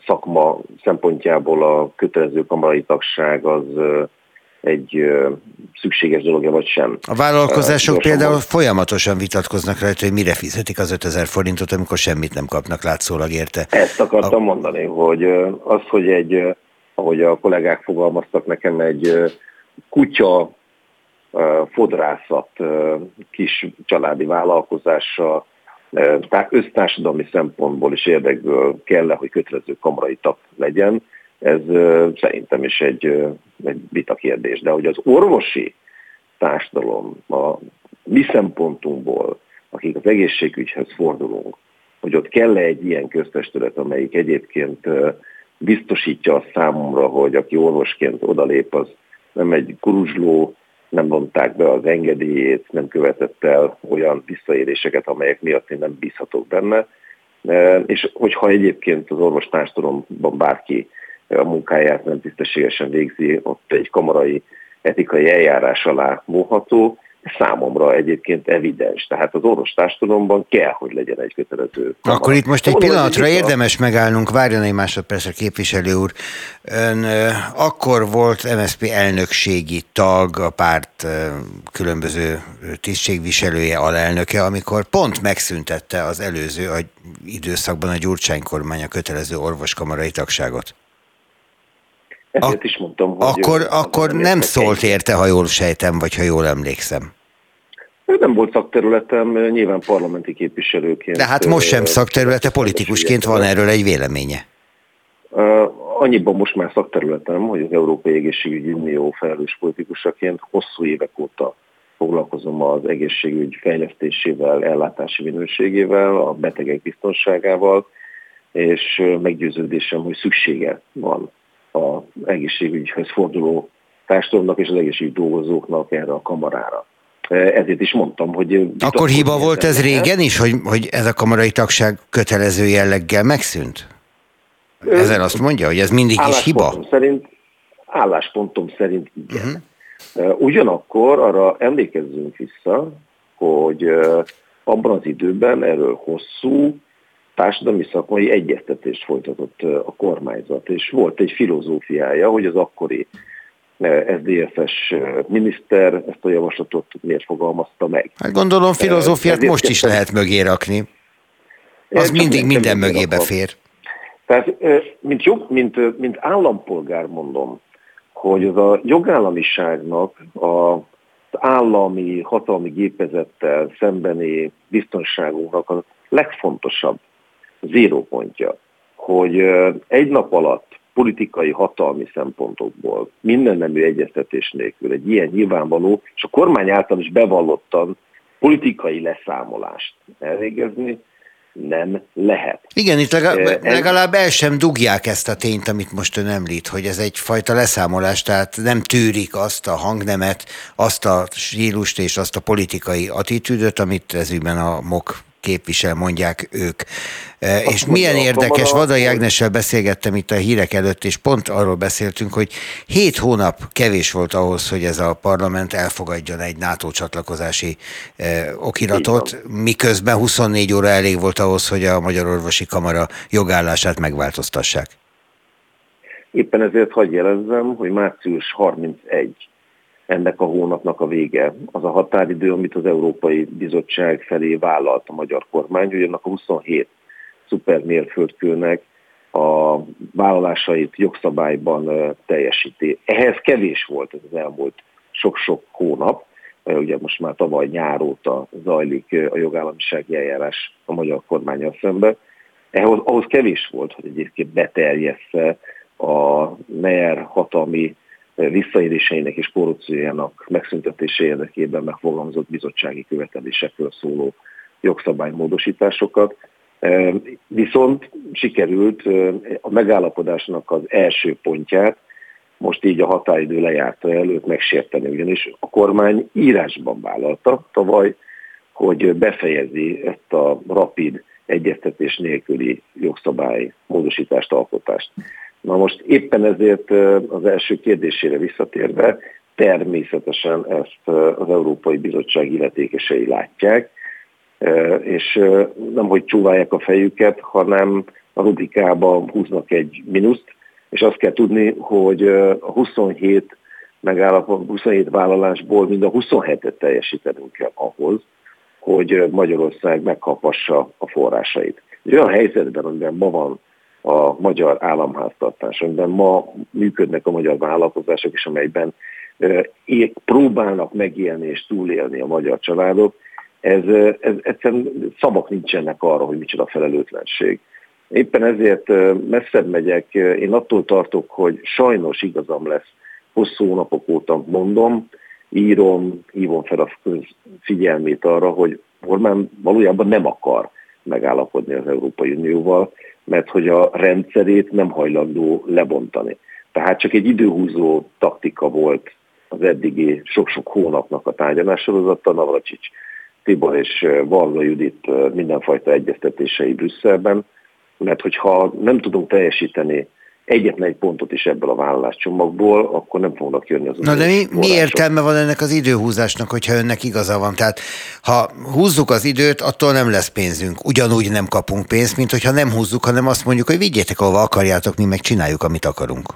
szakma szempontjából a kötelező kamarai tagság az egy szükséges dolog vagy sem. A vállalkozások uh, például folyamatosan vitatkoznak rajta, hogy mire fizetik az 5000 forintot, amikor semmit nem kapnak látszólag érte. Ezt akartam a... mondani, hogy az, hogy egy, ahogy a kollégák fogalmaztak nekem, egy kutya fodrászat kis családi vállalkozása, össztársadalmi szempontból is érdekből kell hogy kötelező kamarai tag legyen, ez szerintem is egy, egy vita kérdés. De hogy az orvosi társadalom a mi szempontunkból, akik az egészségügyhez fordulunk, hogy ott kell -e egy ilyen köztestület, amelyik egyébként biztosítja a számomra, hogy aki orvosként odalép, az nem egy kuruzsló, nem vonták be az engedélyét, nem követett el olyan visszaéléseket, amelyek miatt én nem bízhatok benne. És hogyha egyébként az orvostársadalomban bárki a munkáját nem tisztességesen végzi, ott egy kamarai etikai eljárás alá móható, számomra egyébként evidens. Tehát az orvostársadalomban kell, hogy legyen egy kötelező. Akkor itt most egy pillanatra érdemes megállnunk, várjon egy másodpercre képviselő úr. Ön akkor volt MSZP elnökségi tag, a párt különböző tisztségviselője, alelnöke, amikor pont megszüntette az előző a időszakban a Gyurcsány kormány a kötelező orvoskamarai tagságot. Ezért is mondtam, hogy... Akkor, akkor nem szólt érte, ha jól sejtem, vagy ha jól emlékszem. Ő nem volt szakterületem, nyilván parlamenti képviselőként. De hát most sem szakterülete, politikusként van erről egy véleménye. Annyiban most már szakterületem, hogy az Európai Egészségügyi Unió felelős politikusaként hosszú évek óta foglalkozom az egészségügy fejlesztésével, ellátási minőségével, a betegek biztonságával, és meggyőződésem, hogy szüksége van az egészségügyhöz forduló társadalomnak és az egészségügy dolgozóknak erre a kamarára. E, ezért is mondtam, hogy... Akkor hiba volt ez régen is, hogy, hogy ez a kamarai tagság kötelező jelleggel megszűnt? Ezen azt mondja, hogy ez mindig is hiba? Szerint, álláspontom szerint igen. Uh-huh. Ugyanakkor arra emlékezzünk vissza, hogy abban az időben erről hosszú, társadalmi szakmai egyeztetést folytatott a kormányzat, és volt egy filozófiája, hogy az akkori SZDSZ-es miniszter ezt a javaslatot miért fogalmazta meg. Hát gondolom filozófiát Ezért most is lehet mögé rakni. Az mindig minden mögébe fér. Tehát, mint, jog, mint, mint állampolgár mondom, hogy az a jogállamiságnak a állami, hatalmi gépezettel szembeni biztonságunknak a legfontosabb zérópontja, hogy egy nap alatt politikai hatalmi szempontokból minden nemű egyeztetés nélkül egy ilyen nyilvánvaló, és a kormány által is bevallottan politikai leszámolást elvégezni, nem lehet. Igen, itt legalább, legalább el sem dugják ezt a tényt, amit most ön említ, hogy ez egyfajta leszámolás, tehát nem tűrik azt a hangnemet, azt a stílust és azt a politikai attitűdöt, amit ezügyben a MOK képvisel, mondják ők. E, Azt és milyen érdekes, Vadai Ágnessel beszélgettem itt a hírek előtt, és pont arról beszéltünk, hogy hét hónap kevés volt ahhoz, hogy ez a parlament elfogadjon egy NATO csatlakozási eh, okiratot, miközben 24 óra elég volt ahhoz, hogy a Magyar Orvosi Kamara jogállását megváltoztassák. Éppen ezért hagyj jelezzem, hogy március 31 ennek a hónapnak a vége. Az a határidő, amit az Európai Bizottság felé vállalt a magyar kormány, hogy annak a 27 szupermérföldkőnek a vállalásait jogszabályban teljesíti. Ehhez kevés volt ez az elmúlt sok-sok hónap, ugye most már tavaly nyár óta zajlik a jogállamisági eljárás a magyar kormányjal szemben. Ehhez, ahhoz kevés volt, hogy egyébként beterjessze a NER hatalmi visszaéléseinek és korrupciójának megszüntetése érdekében megfogalmazott bizottsági követelésekről szóló jogszabálymódosításokat. Viszont sikerült a megállapodásnak az első pontját most így a határidő lejárta előtt megsérteni, ugyanis a kormány írásban vállalta tavaly, hogy befejezi ezt a rapid egyeztetés nélküli jogszabály módosítást, alkotást. Na most éppen ezért az első kérdésére visszatérve, természetesen ezt az Európai Bizottság illetékesei látják, és nem hogy csúválják a fejüket, hanem a rubrikába húznak egy minuszt, és azt kell tudni, hogy a 27 megállapot, 27 vállalásból mind a 27-et teljesítenünk kell ahhoz, hogy Magyarország megkapassa a forrásait. Egy olyan helyzetben, amiben ma van a magyar államháztartás, amiben ma működnek a magyar vállalkozások, és amelyben próbálnak megélni és túlélni a magyar családok, ez, ez egyszerűen szavak nincsenek arra, hogy micsoda felelőtlenség. Éppen ezért messzebb megyek, én attól tartok, hogy sajnos igazam lesz, hosszú napok óta mondom, írom, hívom fel a figyelmét arra, hogy Orbán valójában nem akar megállapodni az Európai Unióval, mert hogy a rendszerét nem hajlandó lebontani. Tehát csak egy időhúzó taktika volt az eddigi sok-sok hónapnak a tárgyalássorozata, Navracsics Tibor és Varga Judit mindenfajta egyeztetései Brüsszelben, mert hogyha nem tudunk teljesíteni egyetlen egy pontot is ebből a vállaláscsomagból, akkor nem fognak jönni az Na de mi, mi értelme van ennek az időhúzásnak, hogyha önnek igaza van? Tehát ha húzzuk az időt, attól nem lesz pénzünk. Ugyanúgy nem kapunk pénzt, mint hogyha nem húzzuk, hanem azt mondjuk, hogy vigyétek, ahova akarjátok, mi meg csináljuk, amit akarunk.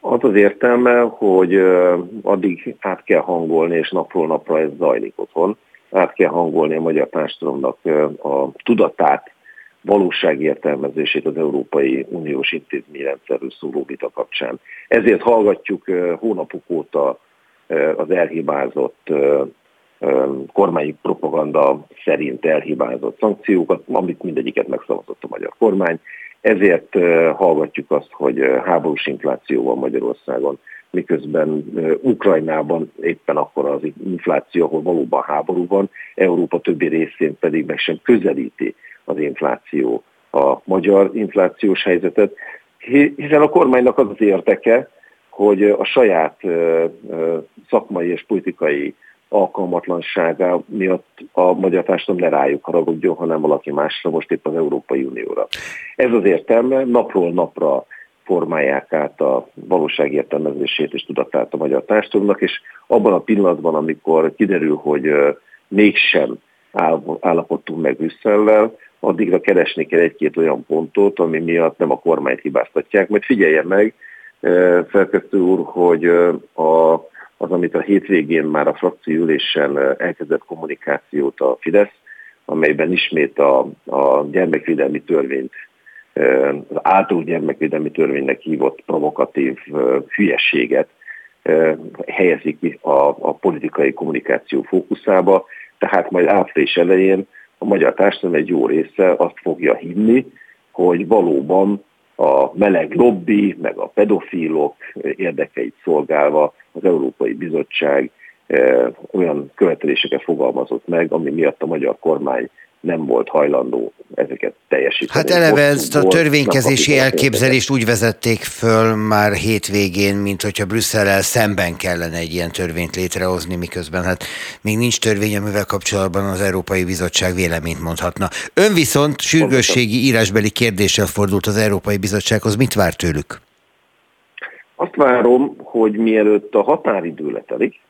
Az az értelme, hogy addig át kell hangolni, és napról napra ez zajlik otthon, át kell hangolni a magyar társadalomnak a tudatát, valóságértelmezését az Európai Uniós intézményrendszerről szóló vita kapcsán. Ezért hallgatjuk hónapok óta az elhibázott kormányi propaganda szerint elhibázott szankciókat, amit mindegyiket megszavazott a magyar kormány. Ezért hallgatjuk azt, hogy háborús infláció van Magyarországon, miközben Ukrajnában éppen akkor az infláció, ahol valóban háború van, Európa többi részén pedig meg sem közelíti az infláció a magyar inflációs helyzetet, hiszen a kormánynak az az érdeke, hogy a saját szakmai és politikai alkalmatlansága miatt a magyar társadalom ne rájuk haragudjon, hanem valaki másra, most épp az Európai Unióra. Ez az értelme, napról napra formálják át a valóság értelmezését és tudatát a magyar társadalomnak, és abban a pillanatban, amikor kiderül, hogy mégsem állapodtunk meg Brüsszellel, addigra keresni kell egy-két olyan pontot, ami miatt nem a kormányt hibáztatják. Mert figyelje meg, felkezdő úr, hogy a, az, amit a hétvégén már a frakcióülésen elkezdett kommunikációt a Fidesz, amelyben ismét a, a gyermekvédelmi törvényt, az által gyermekvédelmi törvénynek hívott provokatív hülyeséget helyezik a, a politikai kommunikáció fókuszába, tehát majd április elején a magyar társadalom egy jó része azt fogja hinni, hogy valóban a meleg lobby, meg a pedofilok érdekeit szolgálva az Európai Bizottság eh, olyan követeléseket fogalmazott meg, ami miatt a magyar kormány nem volt hajlandó ezeket teljesíteni. Hát eleve ezt a törvénykezési elképzelést úgy vezették föl már hétvégén, mint hogyha Brüsszellel szemben kellene egy ilyen törvényt létrehozni, miközben hát még nincs törvény, amivel kapcsolatban az Európai Bizottság véleményt mondhatna. Ön viszont sürgősségi írásbeli kérdéssel fordult az Európai Bizottsághoz. Mit vár tőlük? Azt várom, hogy mielőtt a határidő letelik,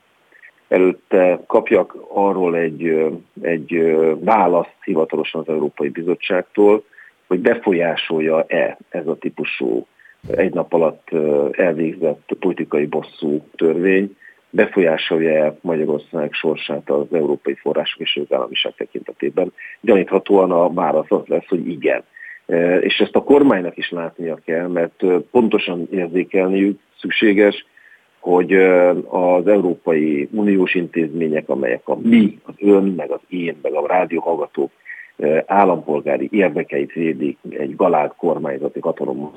előtte kapjak arról egy, egy választ hivatalosan az Európai Bizottságtól, hogy befolyásolja-e ez a típusú egy nap alatt elvégzett politikai bosszú törvény befolyásolja Magyarország sorsát az európai források és jogállamiság tekintetében. Gyaníthatóan a válasz az lesz, hogy igen. És ezt a kormánynak is látnia kell, mert pontosan érzékelniük szükséges, hogy az Európai Uniós intézmények, amelyek a mi, az ön, meg az én, meg a rádióhallgatók állampolgári érdekeit védik egy galád kormányzati hatalom,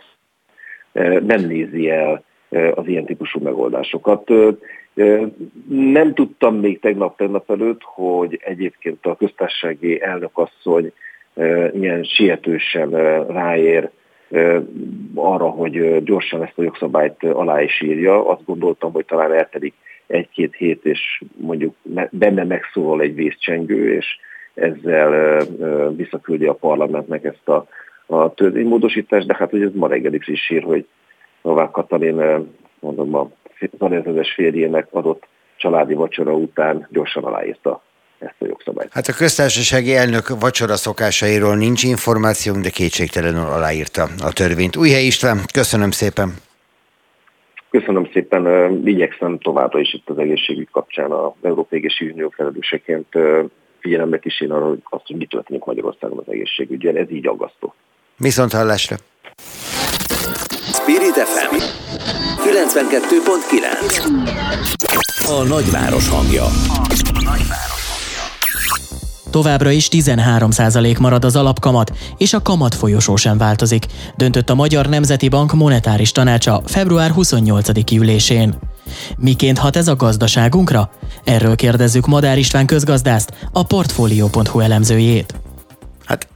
nem nézi el az ilyen típusú megoldásokat. Nem tudtam még tegnap, tegnap előtt, hogy egyébként a köztársasági elnökasszony ilyen sietősen ráér arra, hogy gyorsan ezt a jogszabályt alá is írja. Azt gondoltam, hogy talán eltelik egy-két hét, és mondjuk benne megszólal egy vészcsengő, és ezzel visszaküldi a parlamentnek ezt a, a törvénymódosítást, de hát hogy ez ma reggel is ír, hogy Novák Katalin, mondom, a tanérzezes férjének adott családi vacsora után gyorsan aláírta ezt a jogszabályt. Hát a köztársasági elnök vacsora szokásairól nincs információnk, de kétségtelenül aláírta a törvényt. Újhely István, köszönöm szépen! Köszönöm szépen, igyekszem továbbra is itt az egészségügy kapcsán az Európai Egészségügyi Unió felelőseként figyelembe kísérni arra, hogy azt, hogy mi történik Magyarországon az egészségügyel. Ez így aggasztó. Viszont hallásra! Spirit FM 92.9 A nagyváros hangja. Továbbra is 13% marad az alapkamat, és a kamat folyosó sem változik, döntött a Magyar Nemzeti Bank monetáris tanácsa február 28. ülésén. Miként hat ez a gazdaságunkra? Erről kérdezzük Madár István közgazdászt, a Portfolio.hu elemzőjét. Hát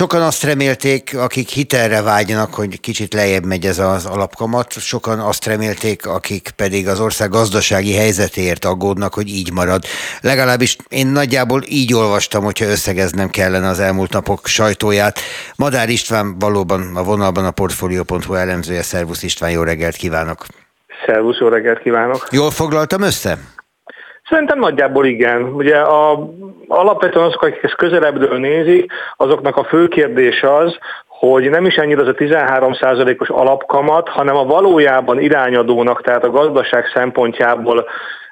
sokan azt remélték, akik hitelre vágynak, hogy kicsit lejjebb megy ez az alapkamat, sokan azt remélték, akik pedig az ország gazdasági helyzetéért aggódnak, hogy így marad. Legalábbis én nagyjából így olvastam, hogyha összegeznem kellene az elmúlt napok sajtóját. Madár István valóban a vonalban a Portfolio.hu elemzője. Szervusz István, jó reggelt kívánok! Szervusz, jó reggelt kívánok! Jól foglaltam össze? Szerintem nagyjából igen. Ugye a, alapvetően azok, akik ezt közelebbről nézik, azoknak a fő kérdés az, hogy nem is ennyire az a 13%-os alapkamat, hanem a valójában irányadónak, tehát a gazdaság szempontjából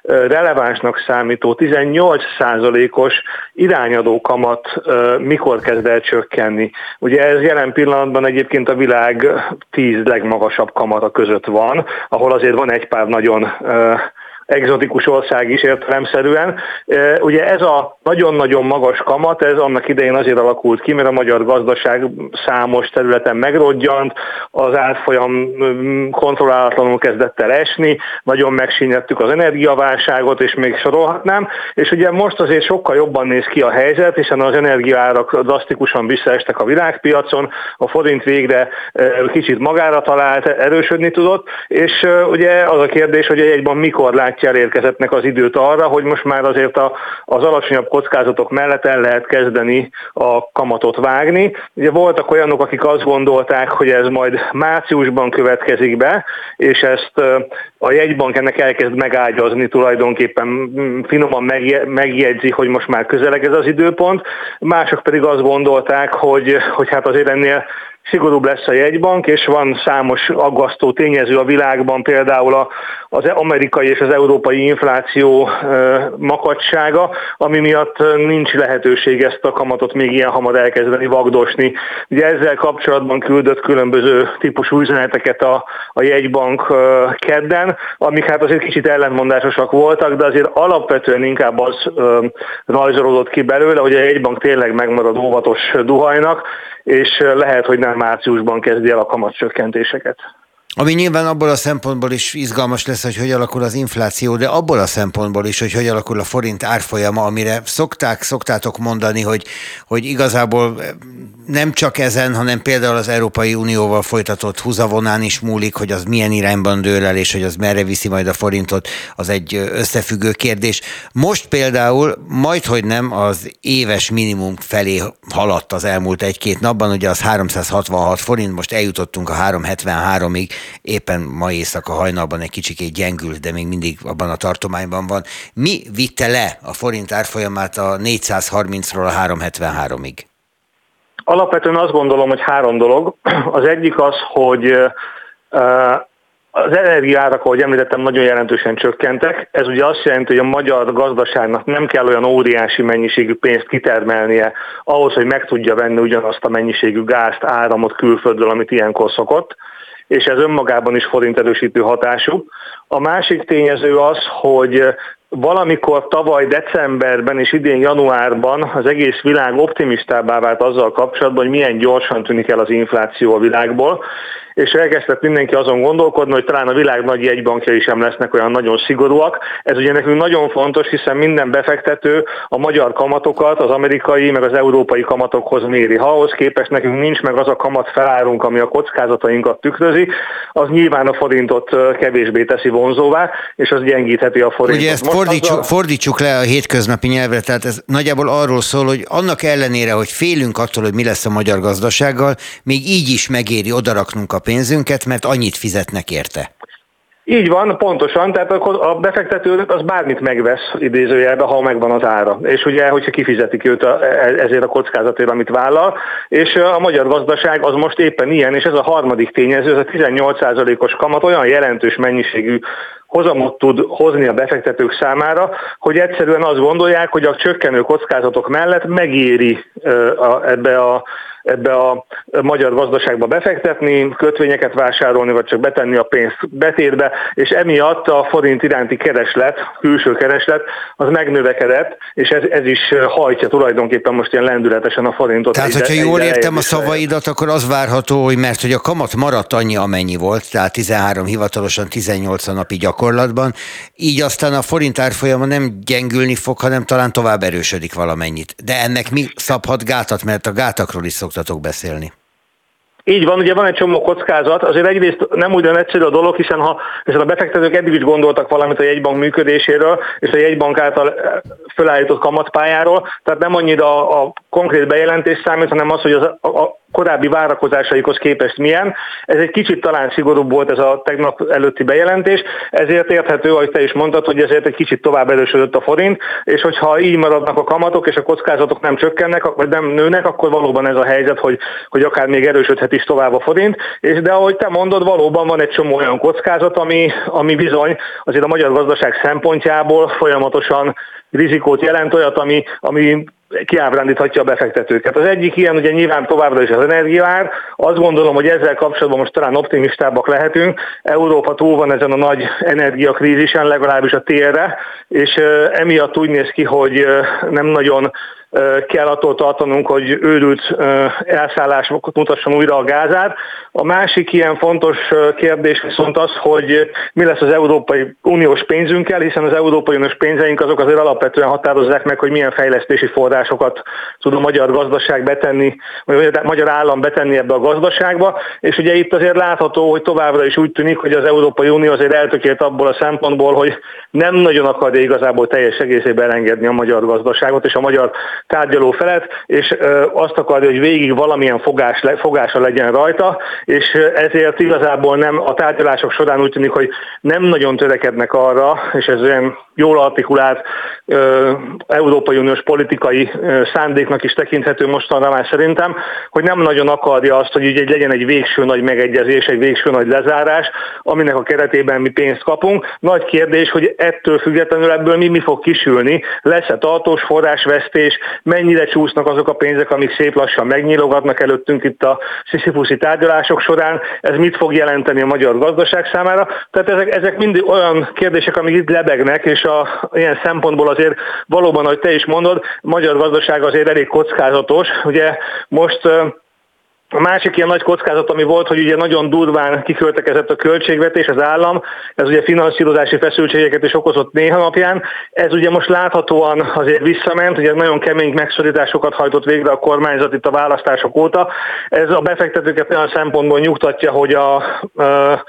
relevánsnak számító 18%-os irányadó kamat mikor kezd el csökkenni. Ugye ez jelen pillanatban egyébként a világ 10 legmagasabb kamata között van, ahol azért van egy pár nagyon egzotikus ország is értelemszerűen. Ugye ez a nagyon-nagyon magas kamat, ez annak idején azért alakult ki, mert a magyar gazdaság számos területen megrodjant, az átfolyam mm, kontrollálatlanul kezdett el esni, nagyon megsínyettük az energiaválságot, és még sorolhatnám, és ugye most azért sokkal jobban néz ki a helyzet, hiszen az energiaárak drasztikusan visszaestek a világpiacon, a forint végre kicsit magára talált, erősödni tudott, és ugye az a kérdés, hogy egyben mikor lát barátja elérkezettnek az időt arra, hogy most már azért a, az alacsonyabb kockázatok mellett el lehet kezdeni a kamatot vágni. Ugye voltak olyanok, akik azt gondolták, hogy ez majd márciusban következik be, és ezt a jegybank ennek elkezd megágyazni tulajdonképpen finoman megjegyzi, hogy most már közeleg ez az időpont. Mások pedig azt gondolták, hogy, hogy hát azért ennél szigorúbb lesz a jegybank, és van számos aggasztó tényező a világban, például az amerikai és az európai infláció makacsága, ami miatt nincs lehetőség ezt a kamatot még ilyen hamar elkezdeni vagdosni. Ugye ezzel kapcsolatban küldött különböző típusú üzeneteket a, a jegybank kedden, amik hát azért kicsit ellentmondásosak voltak, de azért alapvetően inkább az rajzolódott ki belőle, hogy a jegybank tényleg megmarad óvatos duhajnak, és lehet, hogy nem márciusban kezdi el a kamatcsökkentéseket. Ami nyilván abból a szempontból is izgalmas lesz, hogy hogy alakul az infláció, de abból a szempontból is, hogy hogy alakul a forint árfolyama, amire szokták, szoktátok mondani, hogy, hogy igazából nem csak ezen, hanem például az Európai Unióval folytatott húzavonán is múlik, hogy az milyen irányban dől el, és hogy az merre viszi majd a forintot, az egy összefüggő kérdés. Most például majd, hogy nem, az éves minimum felé haladt az elmúlt egy-két napban, ugye az 366 forint, most eljutottunk a 373-ig, éppen ma éjszaka hajnalban egy kicsikét gyengült, de még mindig abban a tartományban van. Mi vitte le a forint árfolyamát a 430-ról a 373-ig? Alapvetően azt gondolom, hogy három dolog. Az egyik az, hogy az energiárak, ahogy említettem, nagyon jelentősen csökkentek. Ez ugye azt jelenti, hogy a magyar gazdaságnak nem kell olyan óriási mennyiségű pénzt kitermelnie ahhoz, hogy meg tudja venni ugyanazt a mennyiségű gázt, áramot külföldről, amit ilyenkor szokott és ez önmagában is forint erősítő hatású. A másik tényező az, hogy valamikor tavaly decemberben és idén januárban az egész világ optimistábbá vált azzal kapcsolatban, hogy milyen gyorsan tűnik el az infláció a világból, és elkezdett mindenki azon gondolkodni, hogy talán a világ nagy jegybankjai sem lesznek olyan nagyon szigorúak. Ez ugye nekünk nagyon fontos, hiszen minden befektető a magyar kamatokat az amerikai meg az európai kamatokhoz méri. Ha ahhoz képest nekünk nincs meg az a kamat felárunk, ami a kockázatainkat tükrözi, az nyilván a forintot kevésbé teszi vonzóvá, és az gyengítheti a forintot. Ugye ezt fordítsuk, a... fordítsuk le a hétköznapi nyelvre, tehát ez nagyjából arról szól, hogy annak ellenére, hogy félünk attól, hogy mi lesz a magyar gazdasággal, még így is megéri odaraknunk a pénzünket, mert annyit fizetnek érte. Így van, pontosan, tehát akkor a befektetőnek az bármit megvesz idézőjelbe, ha megvan az ára. És ugye, hogyha kifizetik őt a, e, ezért a kockázatért, amit vállal, és a magyar gazdaság az most éppen ilyen, és ez a harmadik tényező, ez a 18%-os kamat olyan jelentős mennyiségű hozamot tud hozni a befektetők számára, hogy egyszerűen azt gondolják, hogy a csökkenő kockázatok mellett megéri ebbe a ebbe a magyar gazdaságba befektetni, kötvényeket vásárolni, vagy csak betenni a pénzt betétbe, és emiatt a forint iránti kereslet, külső kereslet, az megnövekedett, és ez, ez is hajtja tulajdonképpen most ilyen lendületesen a forintot. Tehát, hogyha jól értem a szavaidat, akkor az várható, hogy mert hogy a kamat maradt annyi, amennyi volt, tehát 13 hivatalosan 18 napi gyakorlatban, így aztán a forint árfolyama nem gyengülni fog, hanem talán tovább erősödik valamennyit. De ennek mi szabhat gátat, mert a gátakról is szoktak szoktatok beszélni. Így van, ugye van egy csomó kockázat, azért egyrészt nem ugyan egyszerű a dolog, hiszen ha hiszen a befektetők eddig is gondoltak valamit a jegybank működéséről, és a jegybank által eh, fölállított kamatpályáról, tehát nem annyira a, a konkrét bejelentés számít, hanem az, hogy az, a, korábbi várakozásaikhoz képest milyen. Ez egy kicsit talán szigorúbb volt ez a tegnap előtti bejelentés, ezért érthető, ahogy te is mondtad, hogy ezért egy kicsit tovább erősödött a forint, és hogyha így maradnak a kamatok, és a kockázatok nem csökkennek, vagy nem nőnek, akkor valóban ez a helyzet, hogy, hogy akár még erősödhet is tovább a forint. És de ahogy te mondod, valóban van egy csomó olyan kockázat, ami, ami bizony azért a magyar gazdaság szempontjából folyamatosan rizikót jelent, olyat, ami, ami kiábrándíthatja a befektetőket. Az egyik ilyen ugye nyilván továbbra is az energiaár. Azt gondolom, hogy ezzel kapcsolatban most talán optimistábbak lehetünk. Európa túl van ezen a nagy energiakrízisen, legalábbis a térre, és emiatt úgy néz ki, hogy nem nagyon kell attól tartanunk, hogy őrült elszállásokat mutasson újra a gázár. A másik ilyen fontos kérdés viszont az, hogy mi lesz az Európai Uniós pénzünkkel, hiszen az Európai Uniós pénzeink azok azért alapvetően határozzák meg, hogy milyen fejlesztési forrásokat tud a magyar gazdaság betenni, vagy a magyar állam betenni ebbe a gazdaságba, és ugye itt azért látható, hogy továbbra is úgy tűnik, hogy az Európai Unió azért eltökélt abból a szempontból, hogy nem nagyon akarja igazából teljes egészében elengedni a magyar gazdaságot, és a magyar tárgyaló felet, és azt akarja, hogy végig valamilyen fogás, fogása legyen rajta, és ezért igazából nem a tárgyalások során úgy tűnik, hogy nem nagyon törekednek arra, és ez olyan jól artikulált Európai Uniós politikai szándéknak is tekinthető mostanra már szerintem, hogy nem nagyon akarja azt, hogy ugye legyen egy végső nagy megegyezés, egy végső nagy lezárás, aminek a keretében mi pénzt kapunk. Nagy kérdés, hogy ettől függetlenül ebből mi, mi fog kisülni, lesz-e tartós forrásvesztés, mennyire csúsznak azok a pénzek, amik szép lassan megnyílogatnak előttünk itt a sziszifuszi tárgyalások során, ez mit fog jelenteni a magyar gazdaság számára. Tehát ezek, ezek mind olyan kérdések, amik itt lebegnek, és a, ilyen szempontból azért valóban, ahogy te is mondod, a magyar gazdaság azért elég kockázatos. Ugye most a másik ilyen nagy kockázat, ami volt, hogy ugye nagyon durván kiköltekezett a költségvetés, az állam, ez ugye finanszírozási feszültségeket is okozott néha napján. Ez ugye most láthatóan azért visszament, ugye nagyon kemény megszorításokat hajtott végre a kormányzat itt a választások óta. Ez a befektetőket olyan szempontból nyugtatja, hogy a, a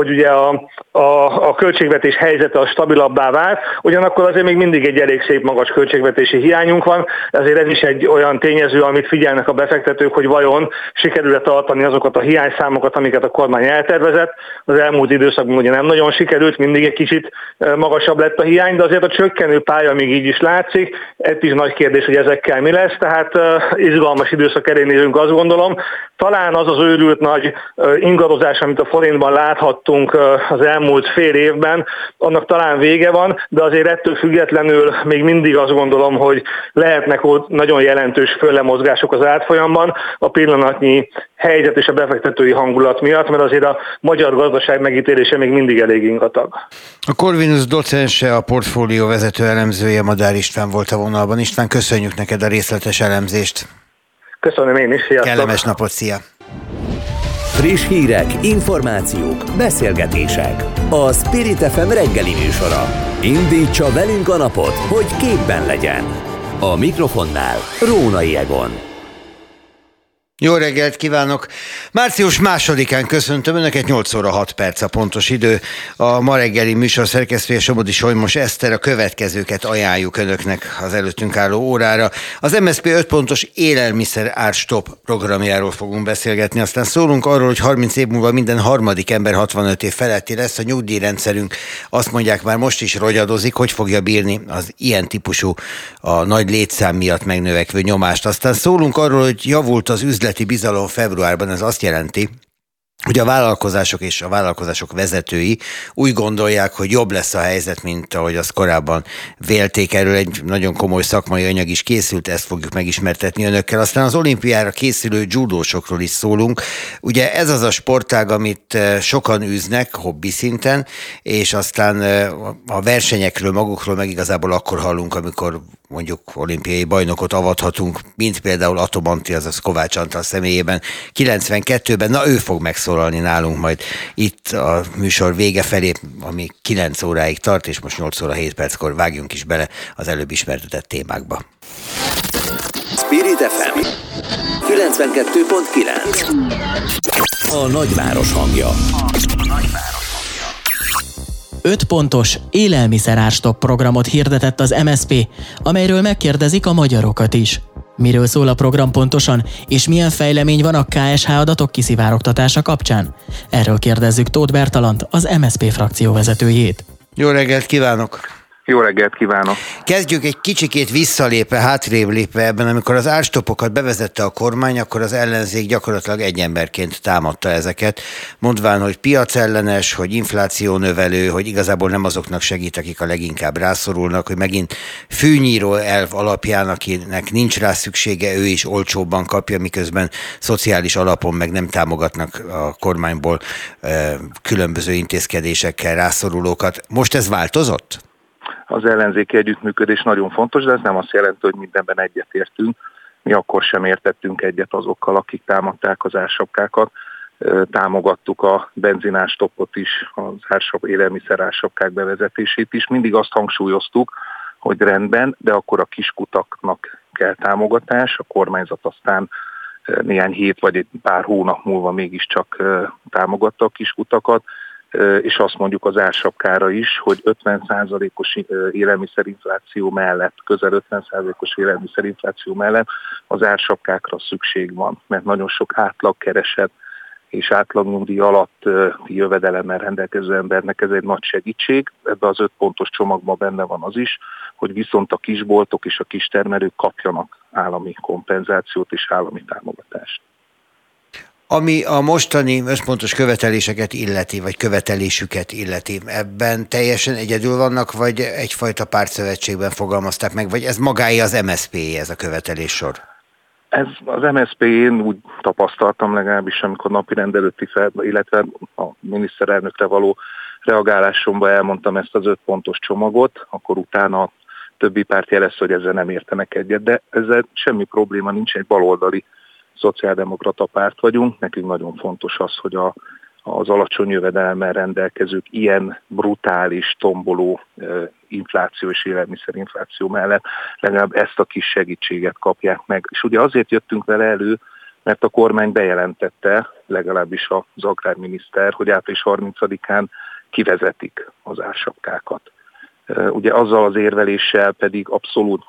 hogy ugye a, a, a költségvetés helyzete a stabilabbá vált, ugyanakkor azért még mindig egy elég szép magas költségvetési hiányunk van, ezért ez is egy olyan tényező, amit figyelnek a befektetők, hogy vajon sikerül-e tartani azokat a hiányszámokat, amiket a kormány eltervezett. Az elmúlt időszakban ugye nem nagyon sikerült, mindig egy kicsit magasabb lett a hiány, de azért a csökkenő pálya még így is látszik. Ez is nagy kérdés, hogy ezekkel mi lesz, tehát izgalmas időszak elé nézünk, azt gondolom. Talán az az őrült nagy ingadozás, amit a forintban láthat hoztunk az elmúlt fél évben, annak talán vége van, de azért ettől függetlenül még mindig azt gondolom, hogy lehetnek ott nagyon jelentős föllemozgások az átfolyamban a pillanatnyi helyzet és a befektetői hangulat miatt, mert azért a magyar gazdaság megítélése még mindig elég ingatag. A Corvinus docense, a portfólió vezető elemzője Madár István volt a vonalban. István, köszönjük neked a részletes elemzést. Köszönöm én is, sziasztok! Kellemes napot, szia! Friss hírek, információk, beszélgetések. A Spirit FM reggeli műsora. Indítsa velünk a napot, hogy képben legyen. A mikrofonnál Rónai Egon. Jó reggelt kívánok! Március másodikán köszöntöm Önöket, 8 óra 6 perc a pontos idő. A ma reggeli műsor szerkesztője Somodi Solymos Eszter, a következőket ajánljuk Önöknek az előttünk álló órára. Az MSZP 5 pontos élelmiszer árstop programjáról fogunk beszélgetni, aztán szólunk arról, hogy 30 év múlva minden harmadik ember 65 év feletti lesz, a nyugdíjrendszerünk azt mondják már most is rogyadozik, hogy fogja bírni az ilyen típusú a nagy létszám miatt megnövekvő nyomást. Aztán szólunk arról, hogy javult az üzlet üzleti bizalom februárban, ez azt jelenti, hogy a vállalkozások és a vállalkozások vezetői úgy gondolják, hogy jobb lesz a helyzet, mint ahogy az korábban vélték. Erről egy nagyon komoly szakmai anyag is készült, ezt fogjuk megismertetni önökkel. Aztán az olimpiára készülő judósokról is szólunk. Ugye ez az a sportág, amit eh, sokan űznek hobbi szinten, és aztán eh, a versenyekről magukról meg igazából akkor hallunk, amikor mondjuk olimpiai bajnokot avathatunk, mint például Atomanti, azaz Kovács Antal személyében 92-ben, na ő fog megszólalni nálunk majd itt a műsor vége felé, ami 9 óráig tart, és most 8 óra 7 perckor vágjunk is bele az előbb ismertetett témákba. Spirit FM 92.9 A nagyváros hangja. A nagyváros. 5 pontos élelmiszerárstop programot hirdetett az MSP, amelyről megkérdezik a magyarokat is. Miről szól a program pontosan, és milyen fejlemény van a KSH adatok kiszivárogtatása kapcsán? Erről kérdezzük Tóth Bertalant, az MSP frakció vezetőjét. Jó reggelt kívánok! Jó reggelt kívánok! Kezdjük egy kicsikét visszalépve, hátrébb lépve ebben, amikor az árstopokat bevezette a kormány, akkor az ellenzék gyakorlatilag egy emberként támadta ezeket, mondván, hogy piacellenes, hogy infláció növelő, hogy igazából nem azoknak segít, akik a leginkább rászorulnak, hogy megint fűnyíró elv alapján, akinek nincs rá szüksége, ő is olcsóbban kapja, miközben szociális alapon meg nem támogatnak a kormányból különböző intézkedésekkel rászorulókat. Most ez változott? Az ellenzéki együttműködés nagyon fontos, de ez nem azt jelenti, hogy mindenben egyetértünk. Mi akkor sem értettünk egyet azokkal, akik támadták az ársapkákat. Támogattuk a benzinás topot is, az ársap, élelmiszer ársapkák bevezetését is. Mindig azt hangsúlyoztuk, hogy rendben, de akkor a kiskutaknak kell támogatás, a kormányzat aztán néhány hét vagy egy pár hónap múlva mégiscsak támogatta a kiskutakat, és azt mondjuk az ársapkára is, hogy 50%-os élelmiszerinfláció mellett, közel 50%-os élelmiszerinfláció mellett az ársapkákra szükség van, mert nagyon sok átlagkereset és átlagnyugdíj alatt jövedelemmel rendelkező embernek ez egy nagy segítség. Ebbe az öt pontos csomagban benne van az is, hogy viszont a kisboltok és a kistermelők kapjanak állami kompenzációt és állami támogatást. Ami a mostani összpontos követeléseket illeti, vagy követelésüket illeti, ebben teljesen egyedül vannak, vagy egyfajta pártszövetségben fogalmazták meg, vagy ez magáé az MSZP ez a követelés sor? Ez az MSZP én úgy tapasztaltam legalábbis, amikor napi rendelőtti fel, illetve a miniszterelnökre való reagálásomban elmondtam ezt az öt pontos csomagot, akkor utána a többi párt jelezte, hogy ezzel nem értenek egyet, de ezzel semmi probléma nincs, egy baloldali szociáldemokrata párt vagyunk, nekünk nagyon fontos az, hogy a, az alacsony jövedelemmel rendelkezők ilyen brutális, tomboló infláció és élelmiszerinfláció mellett legalább ezt a kis segítséget kapják meg. És ugye azért jöttünk vele elő, mert a kormány bejelentette, legalábbis az agrárminiszter, hogy április 30-án kivezetik az ársapkákat. Ugye azzal az érveléssel pedig abszolút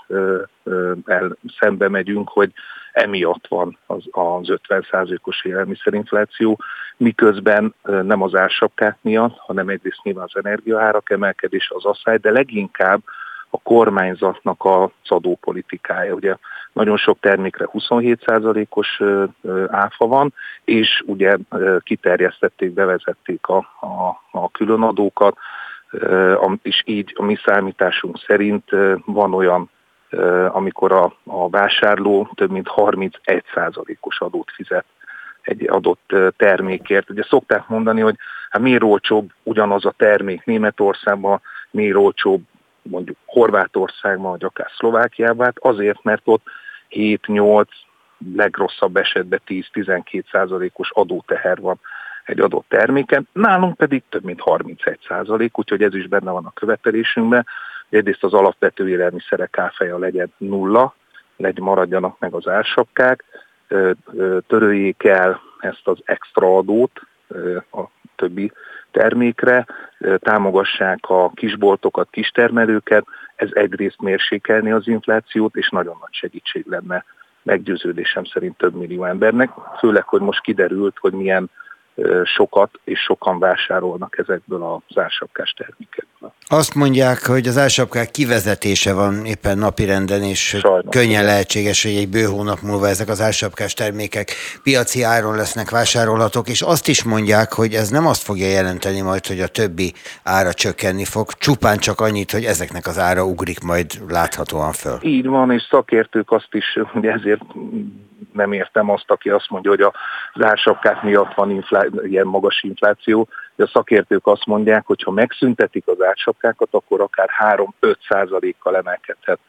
el, szembe megyünk, hogy emiatt van az, az 50%-os élelmiszerinfláció, miközben nem az ársapkák miatt, hanem egyrészt nyilván az energiaárak emelkedés, az asszály, de leginkább a kormányzatnak az adópolitikája. Ugye nagyon sok termékre 27%-os áfa van, és ugye kiterjesztették, bevezették a, a, a különadókat, és így a mi számításunk szerint van olyan, amikor a, a vásárló több mint 31%-os adót fizet egy adott termékért. Ugye szokták mondani, hogy hát miért olcsóbb ugyanaz a termék Németországban, miért olcsóbb mondjuk Horvátországban, vagy akár Szlovákiában, hát azért, mert ott 7-8, legrosszabb esetben 10-12 százalékos adóteher van egy adott terméken, nálunk pedig több mint 31 százalék, úgyhogy ez is benne van a követelésünkben. Egyrészt az alapvető élelmiszerek áfeja legyen nulla, legyen maradjanak meg az ársapkák, töröljék el ezt az extra adót a többi termékre, támogassák a kisboltokat, kistermelőket, ez egyrészt mérsékelni az inflációt, és nagyon nagy segítség lenne. Meggyőződésem szerint több millió embernek, főleg, hogy most kiderült, hogy milyen sokat és sokan vásárolnak ezekből az ársapkás termékekből. Azt mondják, hogy az ársapkák kivezetése van éppen napirenden, és Sajnos. könnyen lehetséges, hogy egy bő hónap múlva ezek az ársapkás termékek piaci áron lesznek vásárolhatók, és azt is mondják, hogy ez nem azt fogja jelenteni majd, hogy a többi ára csökkenni fog, csupán csak annyit, hogy ezeknek az ára ugrik majd láthatóan föl. Így van, és szakértők azt is, hogy ezért nem értem azt, aki azt mondja, hogy az ársapkák miatt van inflá- ilyen magas infláció. A szakértők azt mondják, hogy ha megszüntetik az ársapkákat, akkor akár 3-5 százalékkal emelkedhet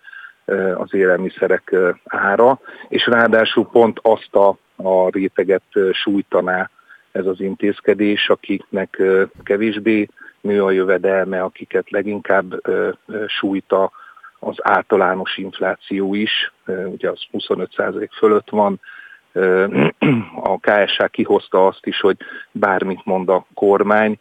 az élelmiszerek ára, és ráadásul pont azt a, a réteget sújtaná ez az intézkedés, akiknek kevésbé nő a jövedelme, akiket leginkább sújta az általános infláció is, ugye az 25% fölött van, a KSH kihozta azt is, hogy bármit mond a kormány,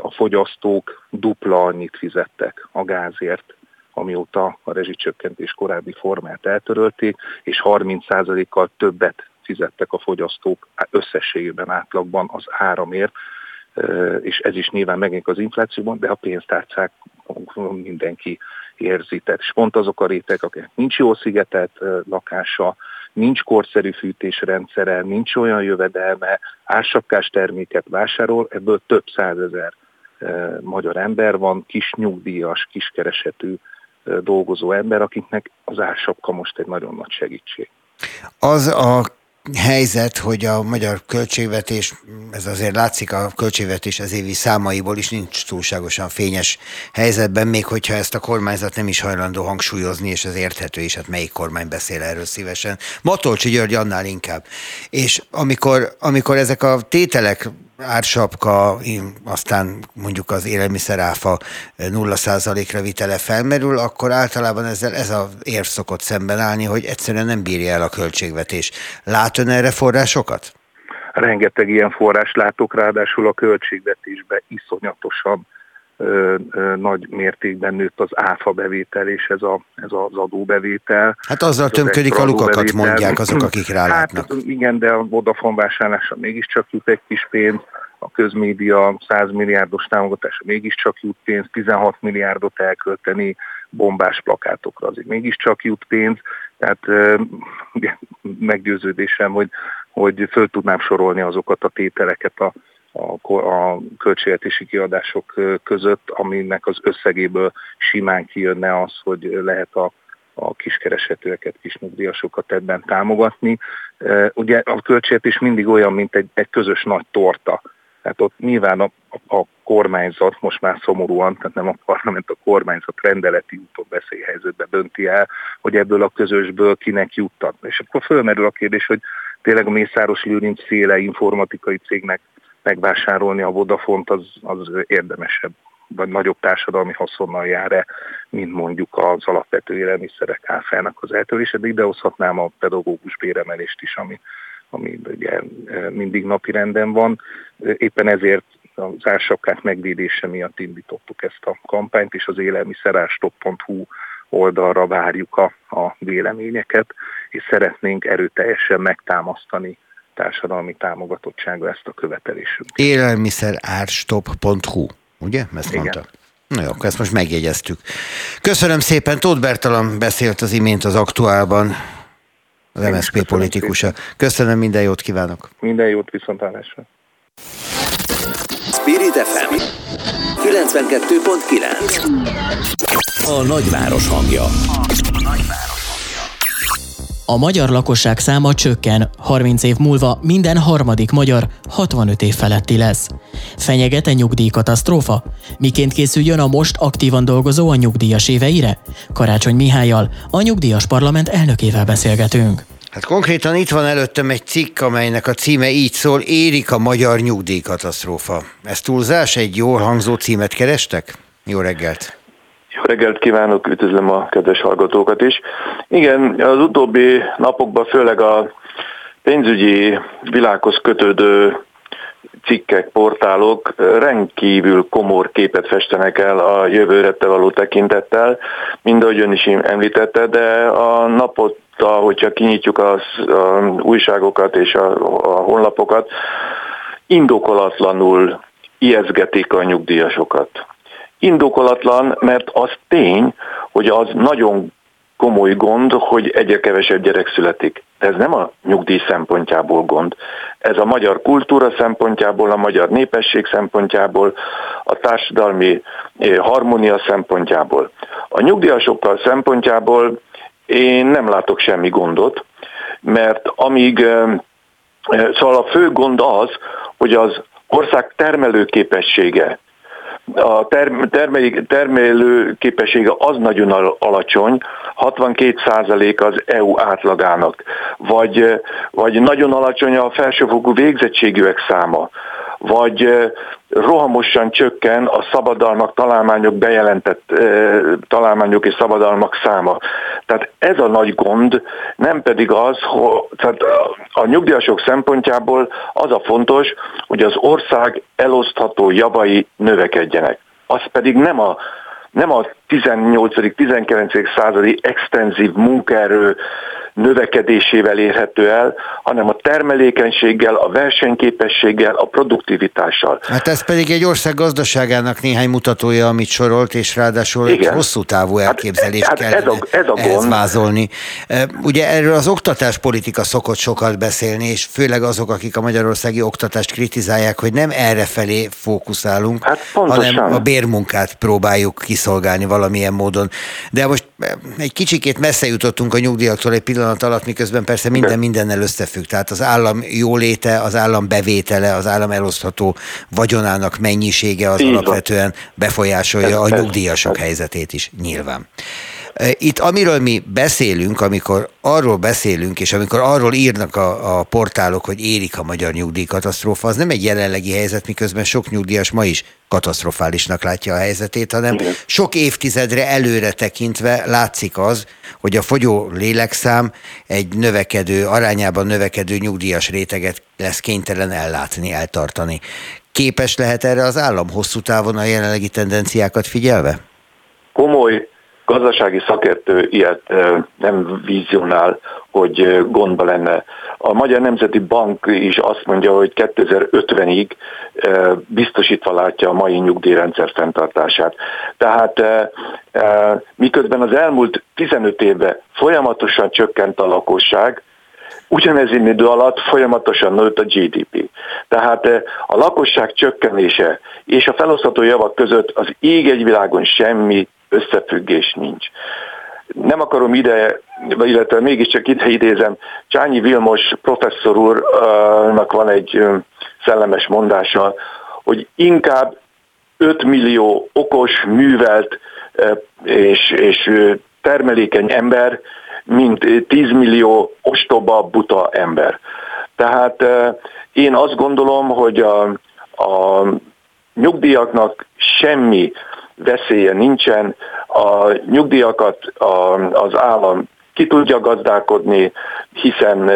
a fogyasztók dupla annyit fizettek a gázért, amióta a rezsicsökkentés korábbi formát eltörölték, és 30%-kal többet fizettek a fogyasztók összességében átlagban az áramért, és ez is nyilván megint az inflációban, de a pénztárcák mindenki érzi. Tehát és pont azok a rétek, akik nincs jó szigetelt lakása, nincs korszerű fűtésrendszere, nincs olyan jövedelme, ársapkás terméket vásárol, ebből több százezer magyar ember van, kis nyugdíjas, kiskeresetű dolgozó ember, akiknek az ársapka most egy nagyon nagy segítség. Az a helyzet, hogy a magyar költségvetés, ez azért látszik a költségvetés az évi számaiból is nincs túlságosan fényes helyzetben, még hogyha ezt a kormányzat nem is hajlandó hangsúlyozni, és ez érthető is, hát melyik kormány beszél erről szívesen. Matolcsi György annál inkább. És amikor, amikor ezek a tételek ársapka, aztán mondjuk az élelmiszeráfa 0%-ra vitele felmerül, akkor általában ezzel ez a érv szokott szemben állni, hogy egyszerűen nem bírja el a költségvetés. Lát ön erre forrásokat? Rengeteg ilyen forrás látok, ráadásul a költségvetésbe iszonyatosan ö, ö, nagy mértékben nőtt az áfa bevétel és ez, a, ez az adóbevétel. Hát azzal tömködik a lukakat, mondják azok, akik rálátnak. Hát igen, de a Vodafone vásárlása mégiscsak jut egy kis pénz, a közmédia 100 milliárdos támogatása mégiscsak jut pénz, 16 milliárdot elkölteni bombás plakátokra, azért mégiscsak jut pénz, tehát meggyőződésem, hogy, hogy föl tudnám sorolni azokat a tételeket a a, a költségvetési kiadások között, aminek az összegéből simán kijönne az, hogy lehet a, a kiskeresetőeket, kisnyugdíjasokat ebben támogatni. Ugye a költségvetés mindig olyan, mint egy, egy közös nagy torta. Tehát ott nyilván a, a, kormányzat most már szomorúan, tehát nem a parlament, a kormányzat rendeleti úton veszélyhelyzetbe dönti el, hogy ebből a közösből kinek juttat. És akkor fölmerül a kérdés, hogy tényleg a Mészáros Lőrinc féle informatikai cégnek megvásárolni a Vodafont, az, az érdemesebb, vagy nagyobb társadalmi haszonnal jár-e, mint mondjuk az alapvető élelmiszerek áfának az eltörése, de idehozhatnám a pedagógus béremelést is, ami, ami ugye e, mindig napi renden van. Éppen ezért az ársapkák megvédése miatt indítottuk ezt a kampányt, és az élelmiszerárstop.hu oldalra várjuk a, a véleményeket, és szeretnénk erőteljesen megtámasztani társadalmi támogatottsága ezt a követelésünket. Élelmiszerárstop.hu, ugye? Ezt Igen. mondta. Na jó, ezt most megjegyeztük. Köszönöm szépen, Tóth Bertalan beszélt az imént az aktuálban, az MSZP politikusa. Köszönöm, minden jót kívánok. Minden jót viszontlátásra. Spirit FM 92.9 A nagyváros hangja. A magyar lakosság száma csökken, 30 év múlva minden harmadik magyar 65 év feletti lesz. Fenyegete nyugdíjkatasztrófa? Miként készüljön a most aktívan dolgozó a nyugdíjas éveire? Karácsony Mihályjal, a nyugdíjas parlament elnökével beszélgetünk. Hát konkrétan itt van előttem egy cikk, amelynek a címe így szól, érik a magyar nyugdíjkatasztrófa. Ez túlzás? Egy jól hangzó címet kerestek? Jó reggelt! Jó reggelt kívánok, üdvözlöm a kedves hallgatókat is. Igen, az utóbbi napokban főleg a pénzügyi világhoz kötődő cikkek, portálok rendkívül komor képet festenek el a jövőre való tekintettel, mind ahogy ön is említette, de a napot hogyha kinyitjuk az a újságokat és a, a honlapokat, indokolatlanul ijeszgetik a nyugdíjasokat. Indokolatlan, mert az tény, hogy az nagyon komoly gond, hogy egyre kevesebb gyerek születik. De ez nem a nyugdíj szempontjából gond. Ez a magyar kultúra szempontjából, a magyar népesség szempontjából, a társadalmi eh, harmónia szempontjából. A nyugdíjasokkal szempontjából én nem látok semmi gondot, mert amíg, eh, eh, szóval a fő gond az, hogy az ország termelőképessége a termelő, termelő képessége az nagyon alacsony, 62% az EU átlagának, vagy, vagy nagyon alacsony a felsőfokú végzettségűek száma, vagy rohamosan csökken a szabadalmak, találmányok bejelentett találmányok és szabadalmak száma. Tehát ez a nagy gond, nem pedig az, hogy tehát a nyugdíjasok szempontjából az a fontos, hogy az ország elosztható javai növekedjenek. Az pedig nem a nem a 18.-19. századi extenzív munkaerő növekedésével érhető el, hanem a termelékenységgel, a versenyképességgel, a produktivitással. Hát ez pedig egy ország gazdaságának néhány mutatója, amit sorolt, és ráadásul Igen. egy hosszú távú hát, elképzelést hát, hát ez a, ez a gond. vázolni. Ugye erről az oktatáspolitika szokott sokat beszélni, és főleg azok, akik a magyarországi oktatást kritizálják, hogy nem erre felé fókuszálunk, hát hanem a bérmunkát próbáljuk kiszolgálni valamilyen módon. De most egy kicsikét messze jutottunk a nyugdíjaktól egy pillanat alatt, miközben persze minden mindennel összefügg. Tehát az állam jóléte, az állam bevétele, az állam elosztható vagyonának mennyisége az Így alapvetően befolyásolja a Ez- ez- nyugdíjasok ez- helyzetét is, nyilván. Itt amiről mi beszélünk, amikor arról beszélünk, és amikor arról írnak a, a portálok, hogy érik a magyar nyugdíjkatasztrófa, az nem egy jelenlegi helyzet, miközben sok nyugdíjas ma is katasztrofálisnak látja a helyzetét, hanem sok évtizedre előre tekintve látszik az, hogy a fogyó lélekszám egy növekedő, arányában növekedő nyugdíjas réteget lesz kénytelen ellátni, eltartani. Képes lehet erre az állam hosszú távon a jelenlegi tendenciákat figyelve? komoly gazdasági szakértő ilyet nem vizionál, hogy gondba lenne. A Magyar Nemzeti Bank is azt mondja, hogy 2050-ig ö, biztosítva látja a mai nyugdíjrendszer fenntartását. Tehát miközben az elmúlt 15 évben folyamatosan csökkent a lakosság, ugyanezin idő alatt folyamatosan nőtt a GDP. Tehát eh, a lakosság csökkenése és a felosztható javak között az ég egy világon semmi összefüggés nincs. Nem akarom ide, illetve mégiscsak ide idézem, Csányi Vilmos professzor úrnak van egy szellemes mondása, hogy inkább 5 millió okos, művelt és, és termelékeny ember, mint 10 millió ostoba, buta ember. Tehát eh, én azt gondolom, hogy a, a nyugdíjaknak semmi veszélye nincsen, a nyugdíjakat az állam ki tudja gazdálkodni, hiszen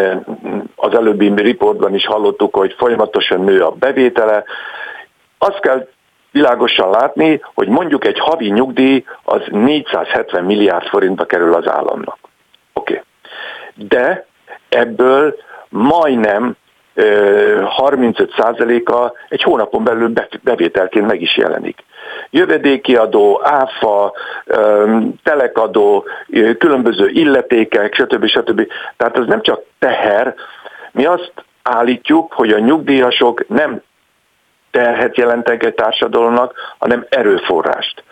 az előbbi riportban is hallottuk, hogy folyamatosan nő a bevétele. Azt kell világosan látni, hogy mondjuk egy havi nyugdíj az 470 milliárd forintba kerül az államnak. Oké. Okay. De ebből majdnem 35%-a egy hónapon belül bevételként meg is jelenik. Jövedéki adó, áfa, telekadó, különböző illetékek, stb. stb. Tehát ez nem csak teher, mi azt állítjuk, hogy a nyugdíjasok nem terhet jelentek egy társadalomnak, hanem erőforrást.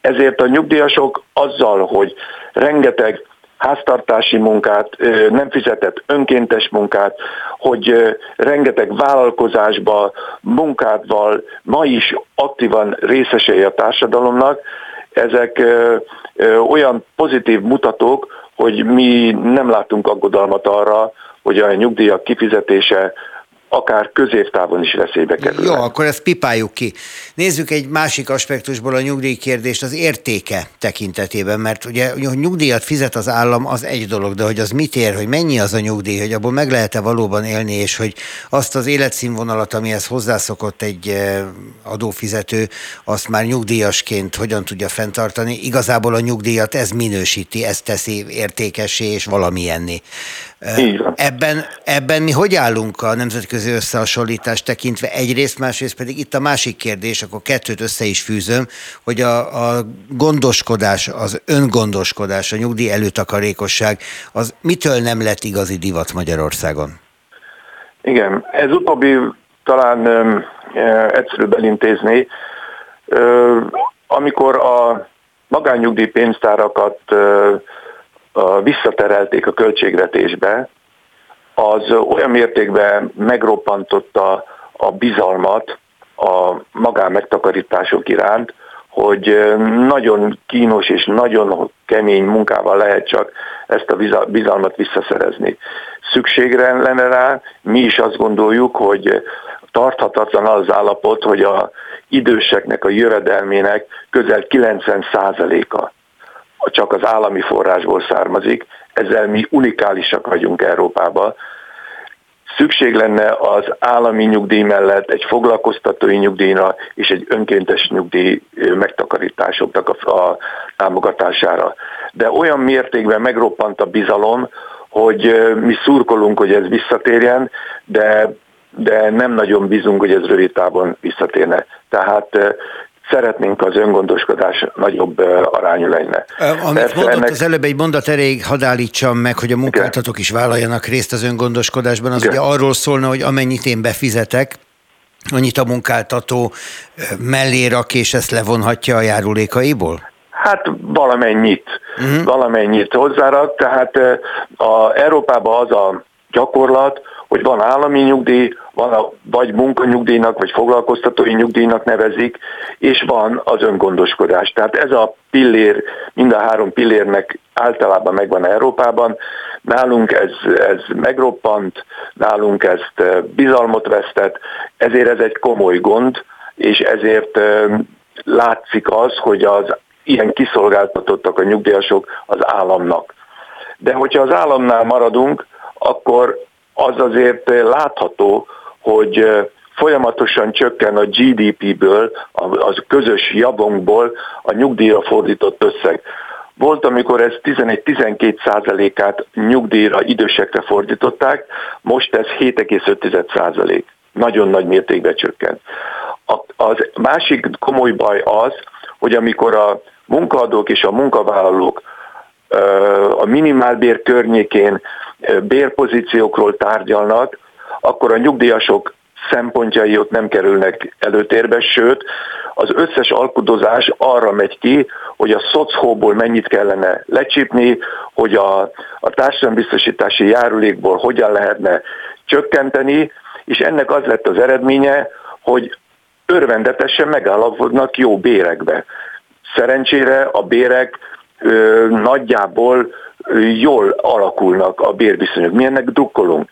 Ezért a nyugdíjasok azzal, hogy rengeteg háztartási munkát, nem fizetett önkéntes munkát, hogy rengeteg vállalkozásba, munkátval ma is aktívan részesei a társadalomnak, ezek olyan pozitív mutatók, hogy mi nem látunk aggodalmat arra, hogy a nyugdíjak kifizetése akár középtávon is veszélybe kerül. Jó, akkor ezt pipáljuk ki. Nézzük egy másik aspektusból a nyugdíjkérdést az értéke tekintetében, mert ugye, hogy nyugdíjat fizet az állam, az egy dolog, de hogy az mit ér, hogy mennyi az a nyugdíj, hogy abból meg lehet-e valóban élni, és hogy azt az életszínvonalat, amihez hozzászokott egy eh, adófizető, azt már nyugdíjasként hogyan tudja fenntartani. Igazából a nyugdíjat ez minősíti, ez teszi értékessé és valamilyenné. Ebben, ebben mi hogy állunk a nemzetközi összehasonlítás tekintve egyrészt, másrészt pedig itt a másik kérdés, akkor kettőt össze is fűzöm, hogy a, a gondoskodás, az öngondoskodás, a nyugdíj előtakarékosság, az mitől nem lett igazi divat Magyarországon? Igen, ez utóbbi talán ö, egyszerűbb elintézni. Ö, amikor a magánnyugdíj pénztárakat ö, visszaterelték a költségvetésbe, az olyan mértékben megroppantotta a bizalmat a magánmegtakarítások iránt, hogy nagyon kínos és nagyon kemény munkával lehet csak ezt a bizalmat visszaszerezni. Szükségre lenne rá, mi is azt gondoljuk, hogy tarthatatlan az állapot, hogy a időseknek a jövedelmének közel 90%-a csak az állami forrásból származik, ezzel mi unikálisak vagyunk Európában. Szükség lenne az állami nyugdíj mellett egy foglalkoztatói nyugdíjra és egy önkéntes nyugdíj megtakarításoknak a, a támogatására. De olyan mértékben megroppant a bizalom, hogy mi szurkolunk, hogy ez visszatérjen, de de nem nagyon bízunk, hogy ez rövid távon visszatérne. Tehát szeretnénk az öngondoskodás nagyobb arányú lenne. Amit Persze mondott ennek... az előbb egy mondat erejéig hadd állítsam meg, hogy a munkáltatók is vállaljanak részt az öngondoskodásban, az Igen. ugye arról szólna, hogy amennyit én befizetek, annyit a munkáltató mellé rak, és ezt levonhatja a járulékaiból? Hát valamennyit, uh-huh. valamennyit hozzárak, tehát a Európában az a gyakorlat, hogy van állami nyugdíj, van a, vagy munkanyugdíjnak, vagy foglalkoztatói nyugdíjnak nevezik, és van az öngondoskodás. Tehát ez a pillér, mind a három pillérnek általában megvan Európában. Nálunk ez, ez megroppant, nálunk ezt bizalmot vesztett, ezért ez egy komoly gond, és ezért látszik az, hogy az ilyen kiszolgáltatottak a nyugdíjasok az államnak. De hogyha az államnál maradunk, akkor az azért látható, hogy folyamatosan csökken a GDP-ből, az közös javunkból a nyugdíjra fordított összeg. Volt, amikor ez 11-12 százalékát nyugdíjra idősekre fordították, most ez 7,5 százalék. Nagyon nagy mértékben csökkent. Az másik komoly baj az, hogy amikor a munkaadók és a munkavállalók a minimálbér környékén bérpozíciókról tárgyalnak, akkor a nyugdíjasok szempontjai ott nem kerülnek előtérbe, sőt, az összes alkudozás arra megy ki, hogy a szocóból mennyit kellene lecsípni, hogy a, a társadalombiztosítási járulékból hogyan lehetne csökkenteni, és ennek az lett az eredménye, hogy örvendetesen megállapodnak jó bérekbe. Szerencsére a bérek ö, nagyjából jól alakulnak a bérviszonyok. Mi ennek drukkolunk.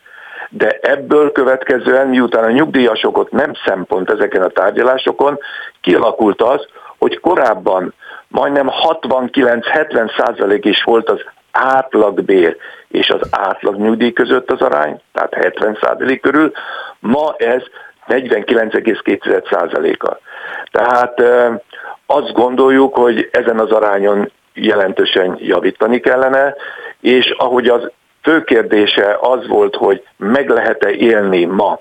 De ebből következően, miután a nyugdíjasokot nem szempont ezeken a tárgyalásokon, kialakult az, hogy korábban majdnem 69-70 százalék is volt az átlagbér és az átlag nyugdíj között az arány, tehát 70 százalék körül, ma ez 49,2 százaléka. Tehát azt gondoljuk, hogy ezen az arányon jelentősen javítani kellene, és ahogy az fő kérdése az volt, hogy meg lehet-e élni ma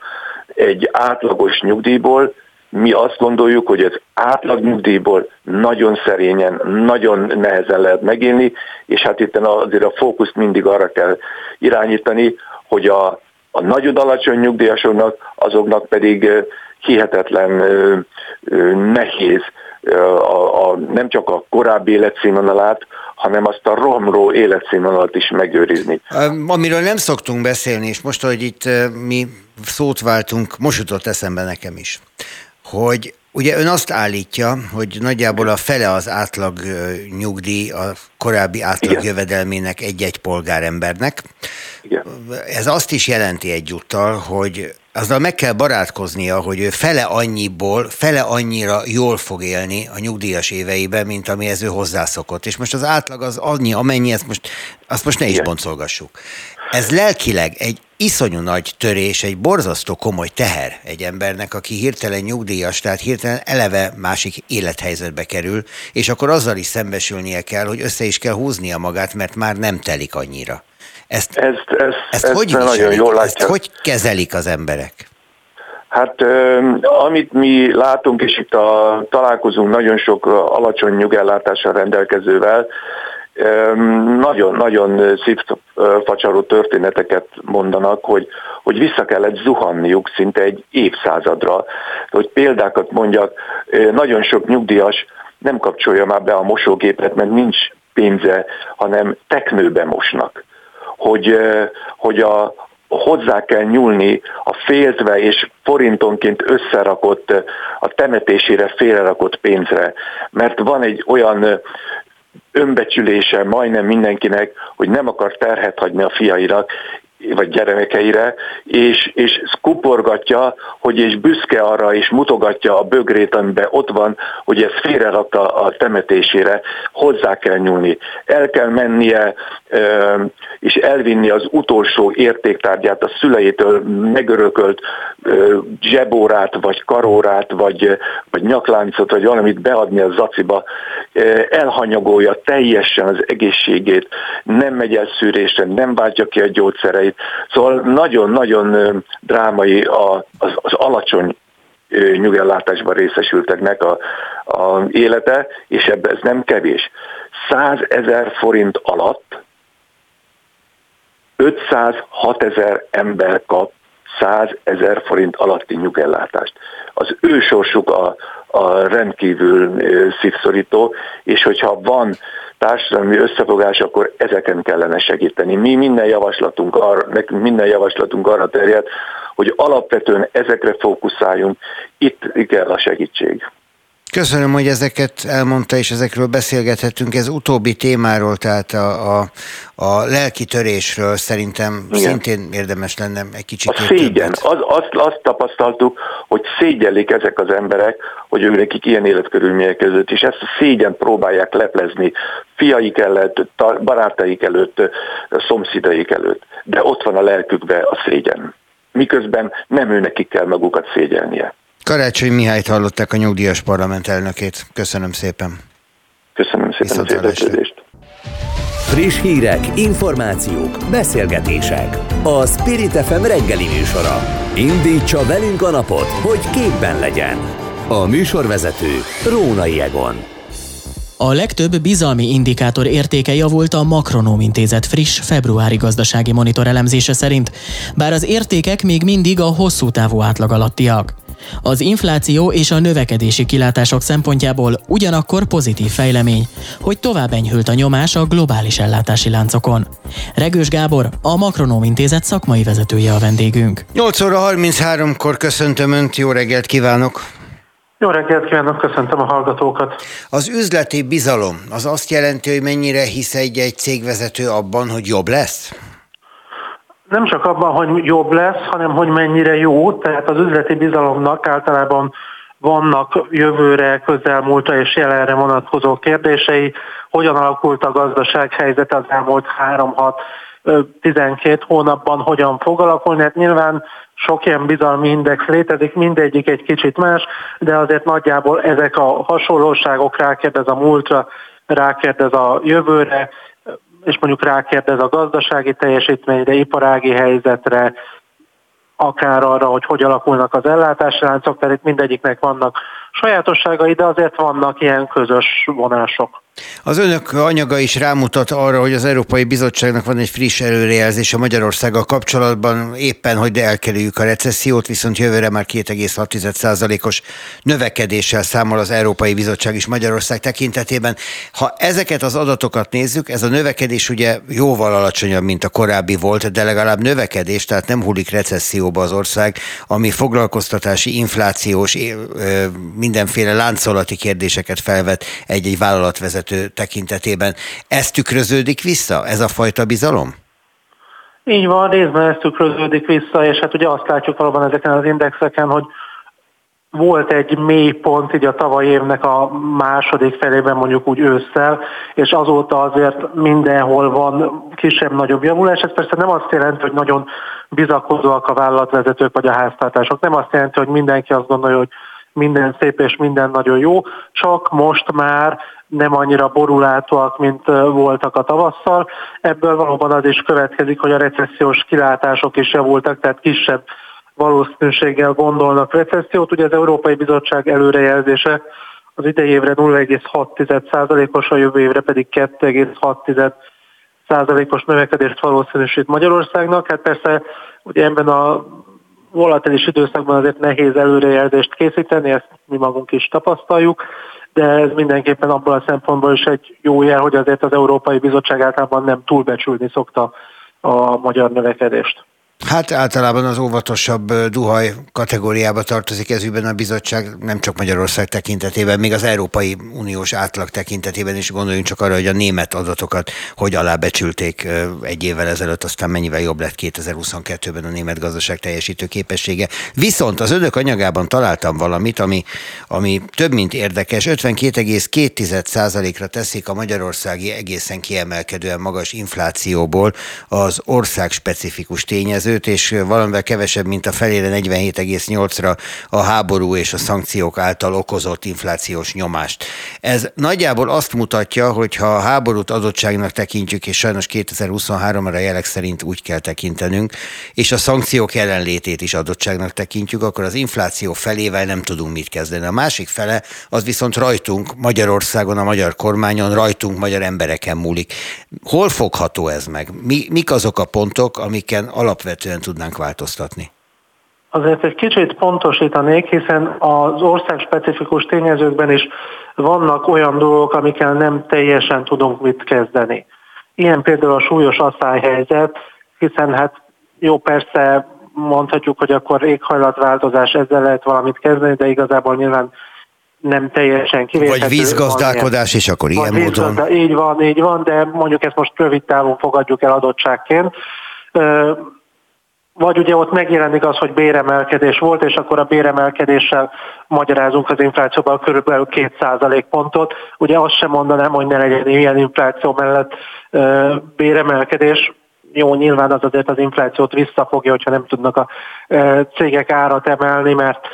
egy átlagos nyugdíjból, mi azt gondoljuk, hogy az átlag nyugdíjból nagyon szerényen, nagyon nehezen lehet megélni, és hát itt azért a fókuszt mindig arra kell irányítani, hogy a, a nagyon alacsony nyugdíjasoknak, azoknak pedig hihetetlen nehéz a, a, nem csak a korábbi életszínvonalát, hanem azt a romró életszínvonalat is megőrizni. Amiről nem szoktunk beszélni, és most, hogy itt mi szót váltunk, most jutott eszembe nekem is, hogy Ugye ön azt állítja, hogy nagyjából a fele az átlag nyugdíj a korábbi átlag Igen. jövedelmének egy-egy polgárembernek. Igen. Ez azt is jelenti egyúttal, hogy azzal meg kell barátkoznia, hogy ő fele annyiból, fele annyira jól fog élni a nyugdíjas éveiben, mint amihez ő hozzászokott. És most az átlag az annyi, amennyi, ezt most, azt most ne is boncolgassuk. Ez lelkileg egy iszonyú nagy törés, egy borzasztó komoly teher egy embernek, aki hirtelen nyugdíjas, tehát hirtelen eleve másik élethelyzetbe kerül, és akkor azzal is szembesülnie kell, hogy össze is kell húznia magát, mert már nem telik annyira. Ezt, ezt, ezt, ezt, ezt hogy nagyon jól látja. Ezt hogy kezelik az emberek? Hát amit mi látunk, és itt a, találkozunk nagyon sok alacsony nyugellátással rendelkezővel, nagyon-nagyon szívfacsaró történeteket mondanak, hogy, hogy vissza kellett zuhanniuk szinte egy évszázadra. Hogy példákat mondjak, nagyon sok nyugdíjas nem kapcsolja már be a mosógépet, mert nincs pénze, hanem teknőbe mosnak. Hogy, hogy a, hozzá kell nyúlni a féltve és forintonként összerakott, a temetésére félrerakott pénzre. Mert van egy olyan önbecsülése majdnem mindenkinek, hogy nem akar terhet hagyni a fiainak, vagy gyermekeire, és, és kuporgatja, hogy és büszke arra, és mutogatja a bögrét, amiben ott van, hogy ez félrerakta a temetésére, hozzá kell nyúlni. El kell mennie, és elvinni az utolsó értéktárgyát a szüleitől megörökölt zsebórát, vagy karórát, vagy, vagy nyakláncot, vagy valamit beadni a zaciba, elhanyagolja teljesen az egészségét, nem megy el szűrésre, nem váltja ki a gyógyszereit, Szóval nagyon-nagyon drámai az, az alacsony nyugellátásban részesülteknek a, a élete, és ebben ez nem kevés. 100 ezer forint alatt 506 ezer ember kap 100 ezer forint alatti nyugellátást. Az ő sorsuk a, a rendkívül szívszorító, és hogyha van társadalmi összefogás, akkor ezeken kellene segíteni. Mi minden javaslatunk arra, nekünk minden javaslatunk arra terjed, hogy alapvetően ezekre fókuszáljunk, itt kell a segítség. Köszönöm, hogy ezeket elmondta, és ezekről beszélgethetünk. Ez utóbbi témáról, tehát a, a, a lelki törésről szerintem Igen. szintén érdemes lenne egy kicsit. A szégyen. Az, azt, azt tapasztaltuk, hogy szégyellik ezek az emberek, hogy ők nekik ilyen életkörülmények között, és ezt a szégyen próbálják leplezni fiaik előtt, barátaik előtt, szomszédaik előtt. De ott van a lelkükben a szégyen. Miközben nem ő nekik kell magukat szégyelnie. Karácsony Mihályt hallották a nyugdíjas parlament elnökét. Köszönöm szépen. Köszönöm szépen a érdeklődést. Friss hírek, információk, beszélgetések. A Spirit FM reggeli műsora. Indítsa velünk a napot, hogy képben legyen. A műsorvezető Rónai Egon. A legtöbb bizalmi indikátor értéke javult a Makronóm Intézet friss februári gazdasági monitor elemzése szerint, bár az értékek még mindig a hosszú távú átlag alattiak. Az infláció és a növekedési kilátások szempontjából ugyanakkor pozitív fejlemény, hogy tovább enyhült a nyomás a globális ellátási láncokon. Regős Gábor, a Makronóm Intézet szakmai vezetője a vendégünk. 8 óra 33-kor köszöntöm Önt, jó reggelt kívánok! Jó reggelt kívánok, köszöntöm a hallgatókat. Az üzleti bizalom az azt jelenti, hogy mennyire hisz egy-egy cégvezető abban, hogy jobb lesz? Nem csak abban, hogy jobb lesz, hanem hogy mennyire jó, tehát az üzleti bizalomnak általában vannak jövőre, közelmúltra és jelenre vonatkozó kérdései, hogyan alakult a gazdaság helyzet az elmúlt 3-6-12 hónapban, hogyan fog alakulni. Hát nyilván sok ilyen bizalmi index létezik, mindegyik egy kicsit más, de azért nagyjából ezek a hasonlóságok rákérdez a múltra, rákérdez a jövőre, és mondjuk rákérdez a gazdasági teljesítményre, iparági helyzetre, akár arra, hogy hogy alakulnak az ellátási láncok, tehát itt mindegyiknek vannak sajátosságai, de azért vannak ilyen közös vonások. Az önök anyaga is rámutat arra, hogy az Európai Bizottságnak van egy friss előrejelzés a Magyarországgal kapcsolatban, éppen, hogy elkerüljük a recessziót, viszont jövőre már 2,6%-os növekedéssel számol az Európai Bizottság is Magyarország tekintetében. Ha ezeket az adatokat nézzük, ez a növekedés ugye jóval alacsonyabb, mint a korábbi volt, de legalább növekedés, tehát nem hullik recesszióba az ország, ami foglalkoztatási, inflációs, mindenféle láncolati kérdéseket felvet egy-egy vállalatvezető vezető tekintetében. Ez tükröződik vissza, ez a fajta bizalom? Így van, részben ez tükröződik vissza, és hát ugye azt látjuk valóban ezeken az indexeken, hogy volt egy mély pont így a tavaly évnek a második felében mondjuk úgy ősszel, és azóta azért mindenhol van kisebb-nagyobb javulás. Ez persze nem azt jelenti, hogy nagyon bizakodóak a vállalatvezetők vagy a háztartások. Nem azt jelenti, hogy mindenki azt gondolja, hogy minden szép és minden nagyon jó, csak most már nem annyira borulátóak, mint voltak a tavasszal. Ebből valóban az is következik, hogy a recessziós kilátások is javultak, tehát kisebb valószínűséggel gondolnak recessziót. Ugye az Európai Bizottság előrejelzése az idei évre 0,6%-os, a jövő évre pedig 2,6%-os növekedést valószínűsít Magyarországnak. Hát persze ugye ebben a volatilis időszakban azért nehéz előrejelzést készíteni, ezt mi magunk is tapasztaljuk, de ez mindenképpen abból a szempontból is egy jó jel, hogy azért az Európai Bizottság általában nem túlbecsülni szokta a magyar növekedést. Hát általában az óvatosabb duhaj kategóriába tartozik ezügyben a bizottság, nem csak Magyarország tekintetében, még az Európai Uniós átlag tekintetében is gondoljunk csak arra, hogy a német adatokat hogy alábecsülték egy évvel ezelőtt, aztán mennyivel jobb lett 2022-ben a német gazdaság teljesítő képessége. Viszont az önök anyagában találtam valamit, ami, ami több mint érdekes, 52,2%-ra teszik a magyarországi egészen kiemelkedően magas inflációból az ország specifikus tényező, tényezőt, és valamivel kevesebb, mint a felére 47,8-ra a háború és a szankciók által okozott inflációs nyomást. Ez nagyjából azt mutatja, hogy ha a háborút adottságnak tekintjük, és sajnos 2023-ra jelek szerint úgy kell tekintenünk, és a szankciók jelenlétét is adottságnak tekintjük, akkor az infláció felével nem tudunk mit kezdeni. A másik fele az viszont rajtunk, Magyarországon, a magyar kormányon, rajtunk, magyar embereken múlik. Hol fogható ez meg? Mi, mik azok a pontok, amiken alapvetően alapvetően tudnánk változtatni? Azért egy kicsit pontosítanék, hiszen az ország specifikus tényezőkben is vannak olyan dolgok, amikkel nem teljesen tudunk mit kezdeni. Ilyen például a súlyos asszályhelyzet, hiszen hát jó persze mondhatjuk, hogy akkor éghajlatváltozás, ezzel lehet valamit kezdeni, de igazából nyilván nem teljesen kivételő. Vagy vízgazdálkodás, és akkor ilyen módon. Így van, így van, de mondjuk ezt most rövid távon fogadjuk el adottságként vagy ugye ott megjelenik az, hogy béremelkedés volt, és akkor a béremelkedéssel magyarázunk az inflációban körülbelül 2 pontot. Ugye azt sem mondanám, hogy ne legyen ilyen infláció mellett béremelkedés. Jó, nyilván az azért az inflációt visszafogja, hogyha nem tudnak a cégek árat emelni, mert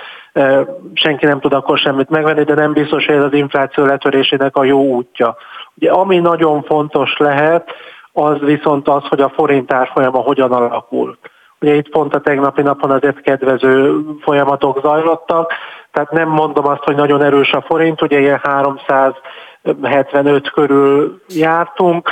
senki nem tud akkor semmit megvenni, de nem biztos, hogy ez az infláció letörésének a jó útja. Ugye ami nagyon fontos lehet, az viszont az, hogy a forint árfolyama hogyan alakul. Ugye itt pont a tegnapi napon azért kedvező folyamatok zajlottak, tehát nem mondom azt, hogy nagyon erős a forint, ugye ilyen 375 körül jártunk,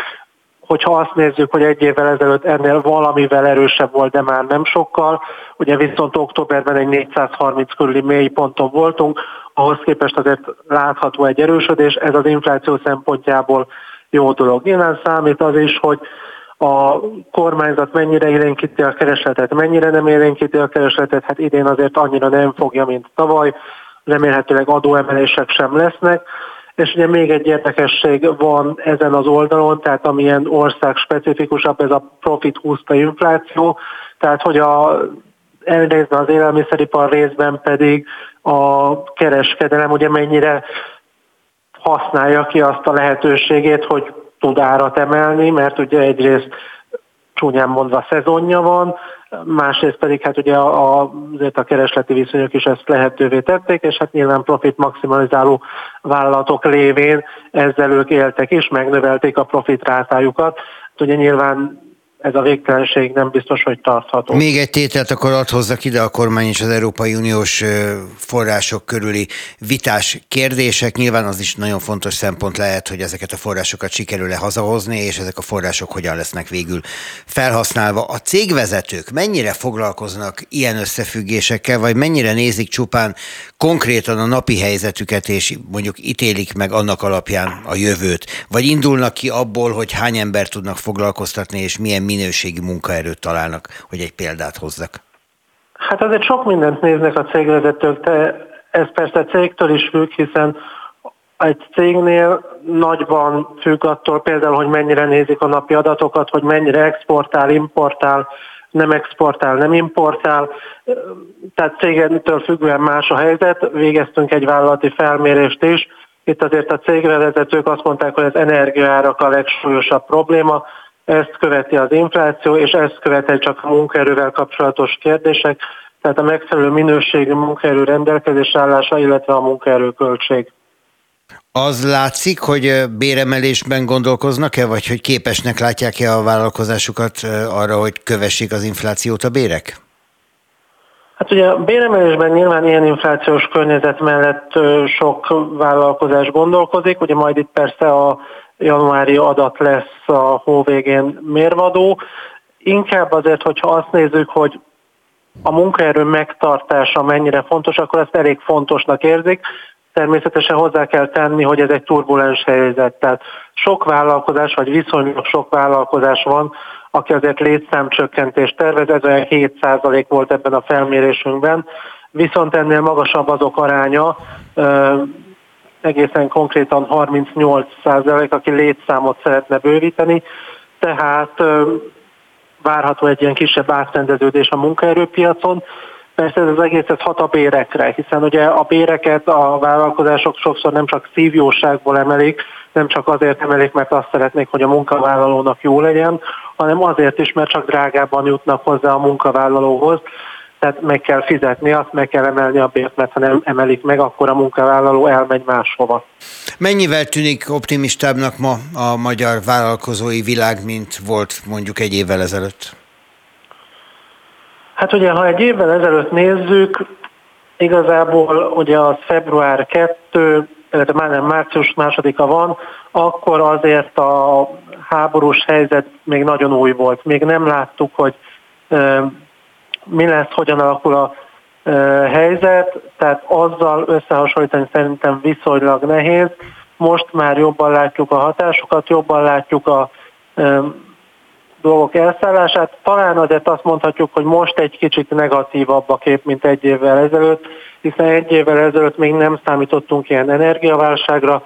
hogyha azt nézzük, hogy egy évvel ezelőtt ennél valamivel erősebb volt, de már nem sokkal, ugye viszont októberben egy 430 körüli mély ponton voltunk, ahhoz képest azért látható egy erősödés, ez az infláció szempontjából jó dolog. Nyilván számít az is, hogy a kormányzat mennyire élénkíti a keresletet, mennyire nem élénkíti a keresletet, hát idén azért annyira nem fogja, mint tavaly, remélhetőleg adóemelések sem lesznek, és ugye még egy érdekesség van ezen az oldalon, tehát amilyen ország specifikusabb, ez a profit húzta infláció, tehát hogy a elnézve az élelmiszeripar részben pedig a kereskedelem ugye mennyire használja ki azt a lehetőségét, hogy tud árat emelni, mert ugye egyrészt csúnyán mondva szezonja van, másrészt pedig hát ugye a, a, azért a keresleti viszonyok is ezt lehetővé tették, és hát nyilván profit maximalizáló vállalatok lévén ezzel ők éltek és megnövelték a profit rátájukat, ugye nyilván ez a végtelenség nem biztos, hogy tartható. Még egy tételt akkor ad hozzak ide a kormány és az Európai Uniós források körüli vitás kérdések. Nyilván az is nagyon fontos szempont lehet, hogy ezeket a forrásokat sikerül-e hazahozni, és ezek a források hogyan lesznek végül felhasználva. A cégvezetők mennyire foglalkoznak ilyen összefüggésekkel, vagy mennyire nézik csupán konkrétan a napi helyzetüket, és mondjuk ítélik meg annak alapján a jövőt? Vagy indulnak ki abból, hogy hány ember tudnak foglalkoztatni, és milyen minőségi munkaerőt találnak, hogy egy példát hozzak? Hát azért sok mindent néznek a cégvezetők, de ez persze cégtől is függ, hiszen egy cégnél nagyban függ attól például, hogy mennyire nézik a napi adatokat, hogy mennyire exportál, importál, nem exportál, nem importál, tehát cégtől függően más a helyzet. Végeztünk egy vállalati felmérést is, itt azért a cégvezetők azt mondták, hogy az energiaárak a legsúlyosabb probléma, ezt követi az infláció, és ezt követi csak a munkaerővel kapcsolatos kérdések, tehát a megfelelő minőségű munkaerő rendelkezés állása, illetve a munkaerőköltség. Az látszik, hogy béremelésben gondolkoznak-e, vagy hogy képesnek látják-e a vállalkozásukat arra, hogy kövessék az inflációt a bérek? Hát ugye a béremelésben nyilván ilyen inflációs környezet mellett sok vállalkozás gondolkozik, ugye majd itt persze a januári adat lesz a hó végén mérvadó. Inkább azért, hogyha azt nézzük, hogy a munkaerő megtartása mennyire fontos, akkor ezt elég fontosnak érzik. Természetesen hozzá kell tenni, hogy ez egy turbulens helyzet. Tehát sok vállalkozás, vagy viszonylag sok vállalkozás van, aki azért létszámcsökkentést tervez, ez olyan 7% volt ebben a felmérésünkben, viszont ennél magasabb azok aránya, egészen konkrétan 38 százalék, aki létszámot szeretne bővíteni, tehát várható egy ilyen kisebb átrendeződés a munkaerőpiacon. Persze ez az egész ez hat a bérekre, hiszen ugye a béreket a vállalkozások sokszor nem csak szívjóságból emelik, nem csak azért emelik, mert azt szeretnék, hogy a munkavállalónak jó legyen, hanem azért is, mert csak drágábban jutnak hozzá a munkavállalóhoz tehát meg kell fizetni, azt meg kell emelni a bért, mert ha nem emelik meg, akkor a munkavállaló elmegy máshova. Mennyivel tűnik optimistábbnak ma a magyar vállalkozói világ, mint volt mondjuk egy évvel ezelőtt? Hát ugye, ha egy évvel ezelőtt nézzük, igazából ugye az február 2, illetve már nem március másodika van, akkor azért a háborús helyzet még nagyon új volt. Még nem láttuk, hogy mi lesz, hogyan alakul a helyzet, tehát azzal összehasonlítani szerintem viszonylag nehéz. Most már jobban látjuk a hatásokat, jobban látjuk a dolgok elszállását. Talán azért azt mondhatjuk, hogy most egy kicsit negatívabb a kép, mint egy évvel ezelőtt, hiszen egy évvel ezelőtt még nem számítottunk ilyen energiaválságra,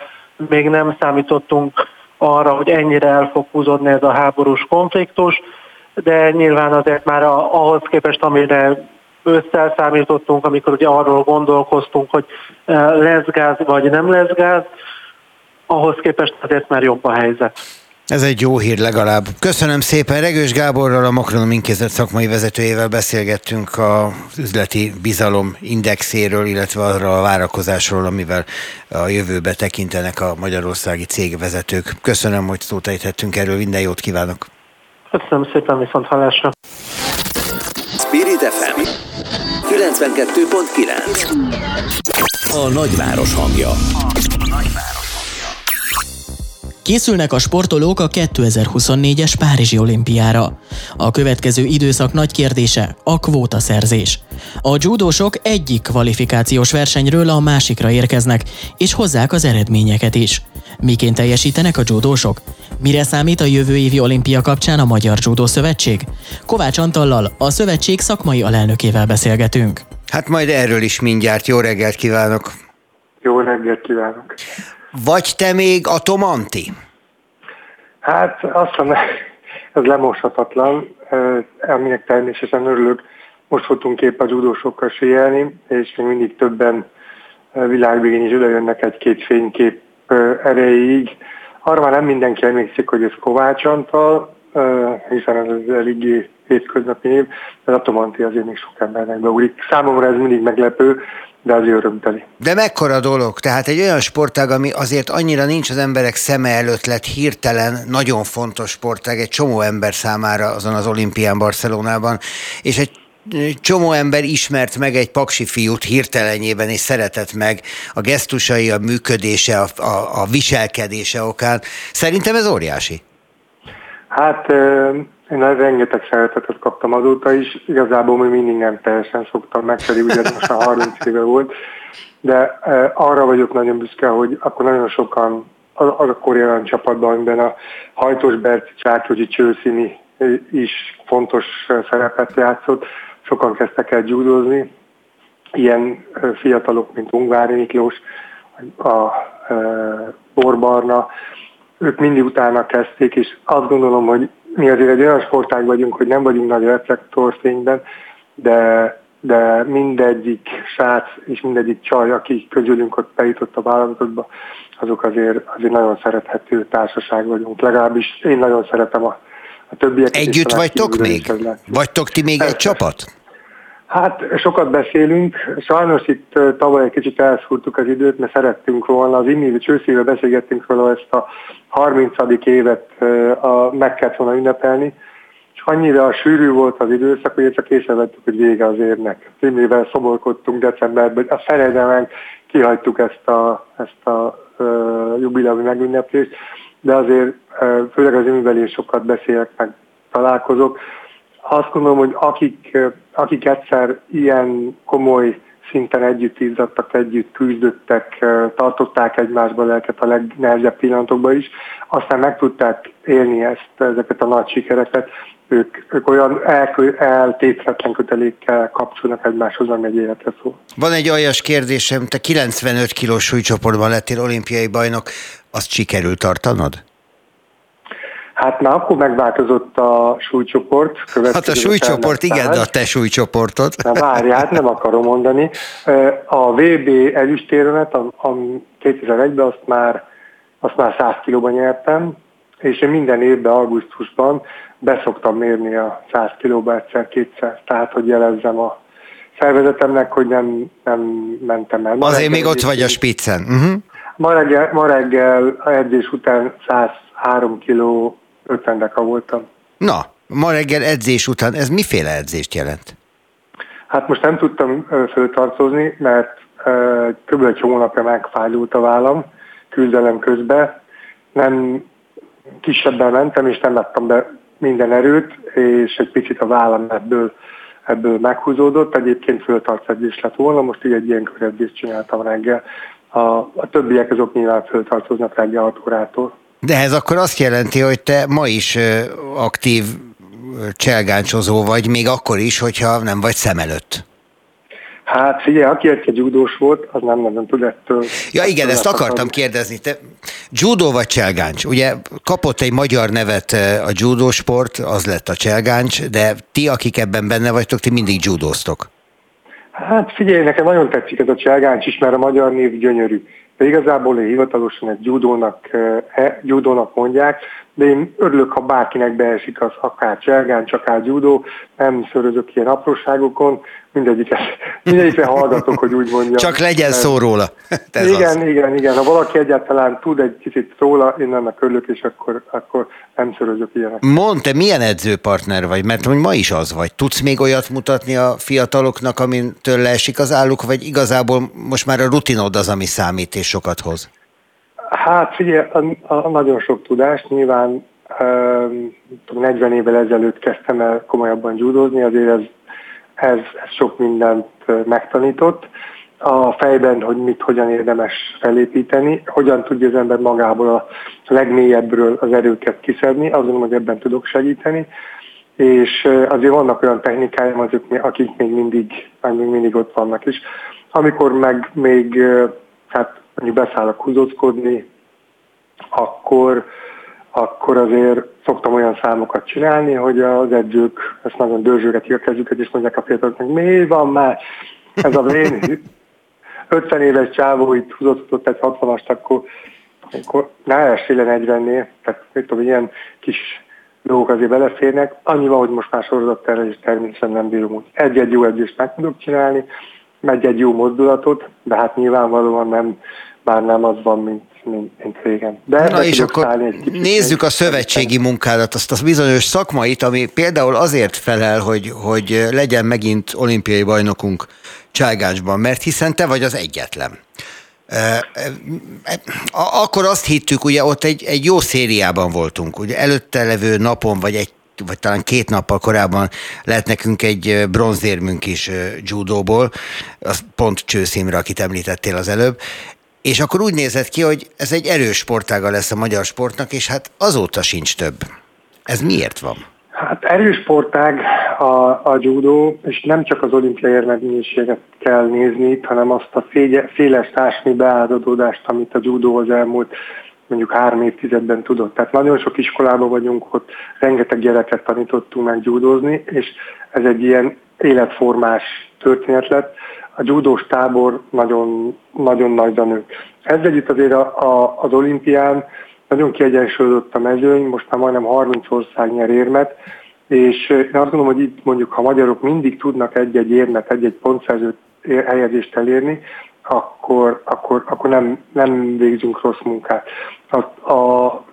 még nem számítottunk arra, hogy ennyire el fog húzódni ez a háborús konfliktus de nyilván azért már ahhoz képest, amire ősszel számítottunk, amikor ugye arról gondolkoztunk, hogy e, lesz gáz vagy nem lesz gáz, ahhoz képest azért már jobb a helyzet. Ez egy jó hír legalább. Köszönöm szépen. Regős Gáborral, a Makronom Intézet szakmai vezetőjével beszélgettünk az üzleti bizalom indexéről, illetve arra a várakozásról, amivel a jövőbe tekintenek a magyarországi cégvezetők. Köszönöm, hogy szót ejthettünk erről. Minden jót kívánok! Köszönöm szépen, viszont hallásra. Spirit FM 92.9 A nagyváros hangja. Készülnek a sportolók a 2024-es Párizsi olimpiára. A következő időszak nagy kérdése a kvóta szerzés. A judósok egyik kvalifikációs versenyről a másikra érkeznek, és hozzák az eredményeket is. Miként teljesítenek a judósok? Mire számít a jövő évi olimpia kapcsán a Magyar Judó Szövetség? Kovács Antallal, a szövetség szakmai alelnökével beszélgetünk. Hát majd erről is mindjárt. Jó reggelt kívánok! Jó reggelt kívánok! Vagy te még a Tomanti? Hát azt mondom, ez lemoshatatlan, aminek természetesen örülök. Most voltunk épp a judósokkal síelni, és még mindig többen világvégén is jönnek egy-két fénykép erejéig. Arra már nem mindenki emlékszik, hogy ez Kovács Antal, hiszen ez eléggé hétköznapi név, de a azért még sok embernek beúlik. Számomra ez mindig meglepő, de azért örömteli. De mekkora dolog? Tehát egy olyan sportág, ami azért annyira nincs az emberek szeme előtt lett hirtelen, nagyon fontos sportág egy csomó ember számára azon az olimpián Barcelonában, és egy csomó ember ismert meg egy paksi fiút hirtelenjében, és szeretett meg a gesztusai, a működése, a, a, a viselkedése okán. Szerintem ez óriási. Hát én rengeteg szeretetet kaptam azóta is, igazából még mindig nem teljesen szoktam meg, pedig ugye most már 30 éve volt, de arra vagyok nagyon büszke, hogy akkor nagyon sokan az, az a koreai csapatban, amiben a Hajtos Berci Csácsogyi Csőszini is fontos szerepet játszott, sokan kezdtek el gyúdozni, ilyen fiatalok, mint Ungvári Miklós, a Borbarna, ők mindig utána kezdték, és azt gondolom, hogy mi azért egy olyan sportág vagyunk, hogy nem vagyunk nagy reflektorfényben, de, de mindegyik srác és mindegyik csaj, aki közülünk ott bejutott a vállalatotba, azok azért, azért nagyon szerethető társaság vagyunk. Legalábbis én nagyon szeretem a, a többieket. Együtt vagytok még? Vagytok ti még Persze. egy csapat? Hát sokat beszélünk, sajnos itt tavaly egy kicsit elszúrtuk az időt, mert szerettünk volna, az Inni Csőszével beszélgettünk róla ezt a 30. évet a, meg kellett volna ünnepelni, és annyira sűrű volt az időszak, hogy csak észrevettük, hogy vége az évnek. Immivel szomorkodtunk decemberben, a feredemen kihagytuk ezt a, ezt a uh, jubileumi megünneplést, de azért uh, főleg az imivel is sokat beszélek, meg találkozok, azt gondolom, hogy akik, akik egyszer ilyen komoly szinten együtt izzadtak, együtt küzdöttek, tartották egymásba lelket a legnehezebb pillanatokban is, aztán meg tudták élni ezt, ezeket a nagy sikereket, ők, ők olyan el, eltétletlen kötelékkel kapcsolnak egymáshoz, ami egy életre szól. Van egy aljas kérdésem, te 95 kilós súlycsoportban lettél olimpiai bajnok, azt sikerült tartanod? Hát már akkor megváltozott a súlycsoport. Hát a súlycsoport, igen, de a te súlycsoportod. Na várj, hát nem akarom mondani. A VB ezüstéremet, a, a 2001-ben azt már, azt már 100 kilóban nyertem, és én minden évben, augusztusban beszoktam mérni a 100 kilóba egyszer-kétszer, tehát hogy jelezzem a szervezetemnek, hogy nem, nem mentem el. Ma Azért még ott vagy a spiccen. Uh-huh. Ma reggel, ma reggel edzés után 103 kiló 50 deka voltam. Na, ma reggel edzés után, ez miféle edzést jelent? Hát most nem tudtam föltartozni, mert kb. egy hónapja megfájdult a vállam küzdelem közben. Nem kisebben mentem, és nem láttam be minden erőt, és egy picit a vállam ebből, ebből meghúzódott. Egyébként föltartszedzés lett volna, most így egy ilyen köredzést csináltam reggel. A, a többiek azok nyilván föltartoznak reggel 6 órától. De ez akkor azt jelenti, hogy te ma is aktív cselgáncsozó vagy, még akkor is, hogyha nem vagy szem előtt. Hát figyelj, aki egy judós volt, az nem nagyon tud ettől. Ja igen, ezt akartam kérdezni. Te judo vagy cselgáncs? Ugye kapott egy magyar nevet a judo sport, az lett a cselgáncs, de ti, akik ebben benne vagytok, ti mindig judóztok. Hát figyelj, nekem nagyon tetszik ez a cselgáncs is, mert a magyar név gyönyörű. De igazából én hivatalosan egy judónak, e, judónak mondják, de én örülök, ha bárkinek beesik az akár cselgáncs, akár judó, nem szörözök ilyen apróságokon, mindegyiket, mindegyikre hallgatok, hogy úgy mondjam. Csak legyen szó róla. Ez igen, az. igen, igen. Ha valaki egyáltalán tud egy kicsit róla, én ennek örülök, és akkor, akkor nem szörözök ilyenek. Mondd, te milyen edzőpartner vagy? Mert hogy ma is az vagy. Tudsz még olyat mutatni a fiataloknak, amintől leesik az álluk, vagy igazából most már a rutinod az, ami számít és sokat hoz? Hát figyelj, a, a nagyon sok tudás, nyilván um, 40 évvel ezelőtt kezdtem el komolyabban gyúdozni, azért ez, ez, ez sok mindent megtanított. A fejben, hogy mit, hogyan érdemes felépíteni, hogyan tudja az ember magából a legmélyebbről az erőket kiszedni, gondolom, hogy ebben tudok segíteni és azért vannak olyan technikáim, azok, akik még mindig, még mindig ott vannak is. Amikor meg még hát mondjuk beszállok húzózkodni, akkor, akkor azért szoktam olyan számokat csinálni, hogy az edzők ezt nagyon dörzsögetik a kezüket, és mondják a fiataloknak, mi van már, ez a vén 50 éves csávó itt húzózkodott egy 60-ast, akkor, akkor ne essél 40-nél, tehát mit tudom, ilyen kis dolgok azért beleférnek. Annyi van, hogy most már sorozattervezés természetesen nem bírom úgy. Egy-egy jó edzést meg tudok csinálni, egy-egy jó mozdulatot, de hát nyilvánvalóan nem, bár nem az van, mint mint, mint régen. De Na és akkor nézzük a szövetségi munkádat, azt a bizonyos szakmait, ami például azért felel, hogy, hogy legyen megint olimpiai bajnokunk Cságácsban, mert hiszen te vagy az egyetlen. Akkor azt hittük, ugye ott egy, egy jó szériában voltunk, ugye előtte levő napon, vagy egy vagy talán két nappal korábban lett nekünk egy bronzérmünk is judóból, az pont Csőszimre, akit említettél az előbb, és akkor úgy nézett ki, hogy ez egy erős sportága lesz a magyar sportnak, és hát azóta sincs több. Ez miért van? Hát erős sportág a, a judó, és nem csak az olimpiai érmedménységet kell nézni, hanem azt a félye, féles társadalmi beáldozódást, amit a judó az elmúlt mondjuk három évtizedben tudott. Tehát nagyon sok iskolában vagyunk, ott rengeteg gyereket tanítottunk meg judózni, és ez egy ilyen életformás történet lett a judós tábor nagyon, nagyon nagyra nő. Ez együtt azért a, a, az olimpián nagyon kiegyensúlyozott a mezőny, most már majdnem 30 ország nyer érmet, és én azt gondolom, hogy itt mondjuk, ha magyarok mindig tudnak egy-egy érmet, egy-egy pontszerző helyezést elérni, akkor, akkor, akkor nem, nem végzünk rossz munkát. A, a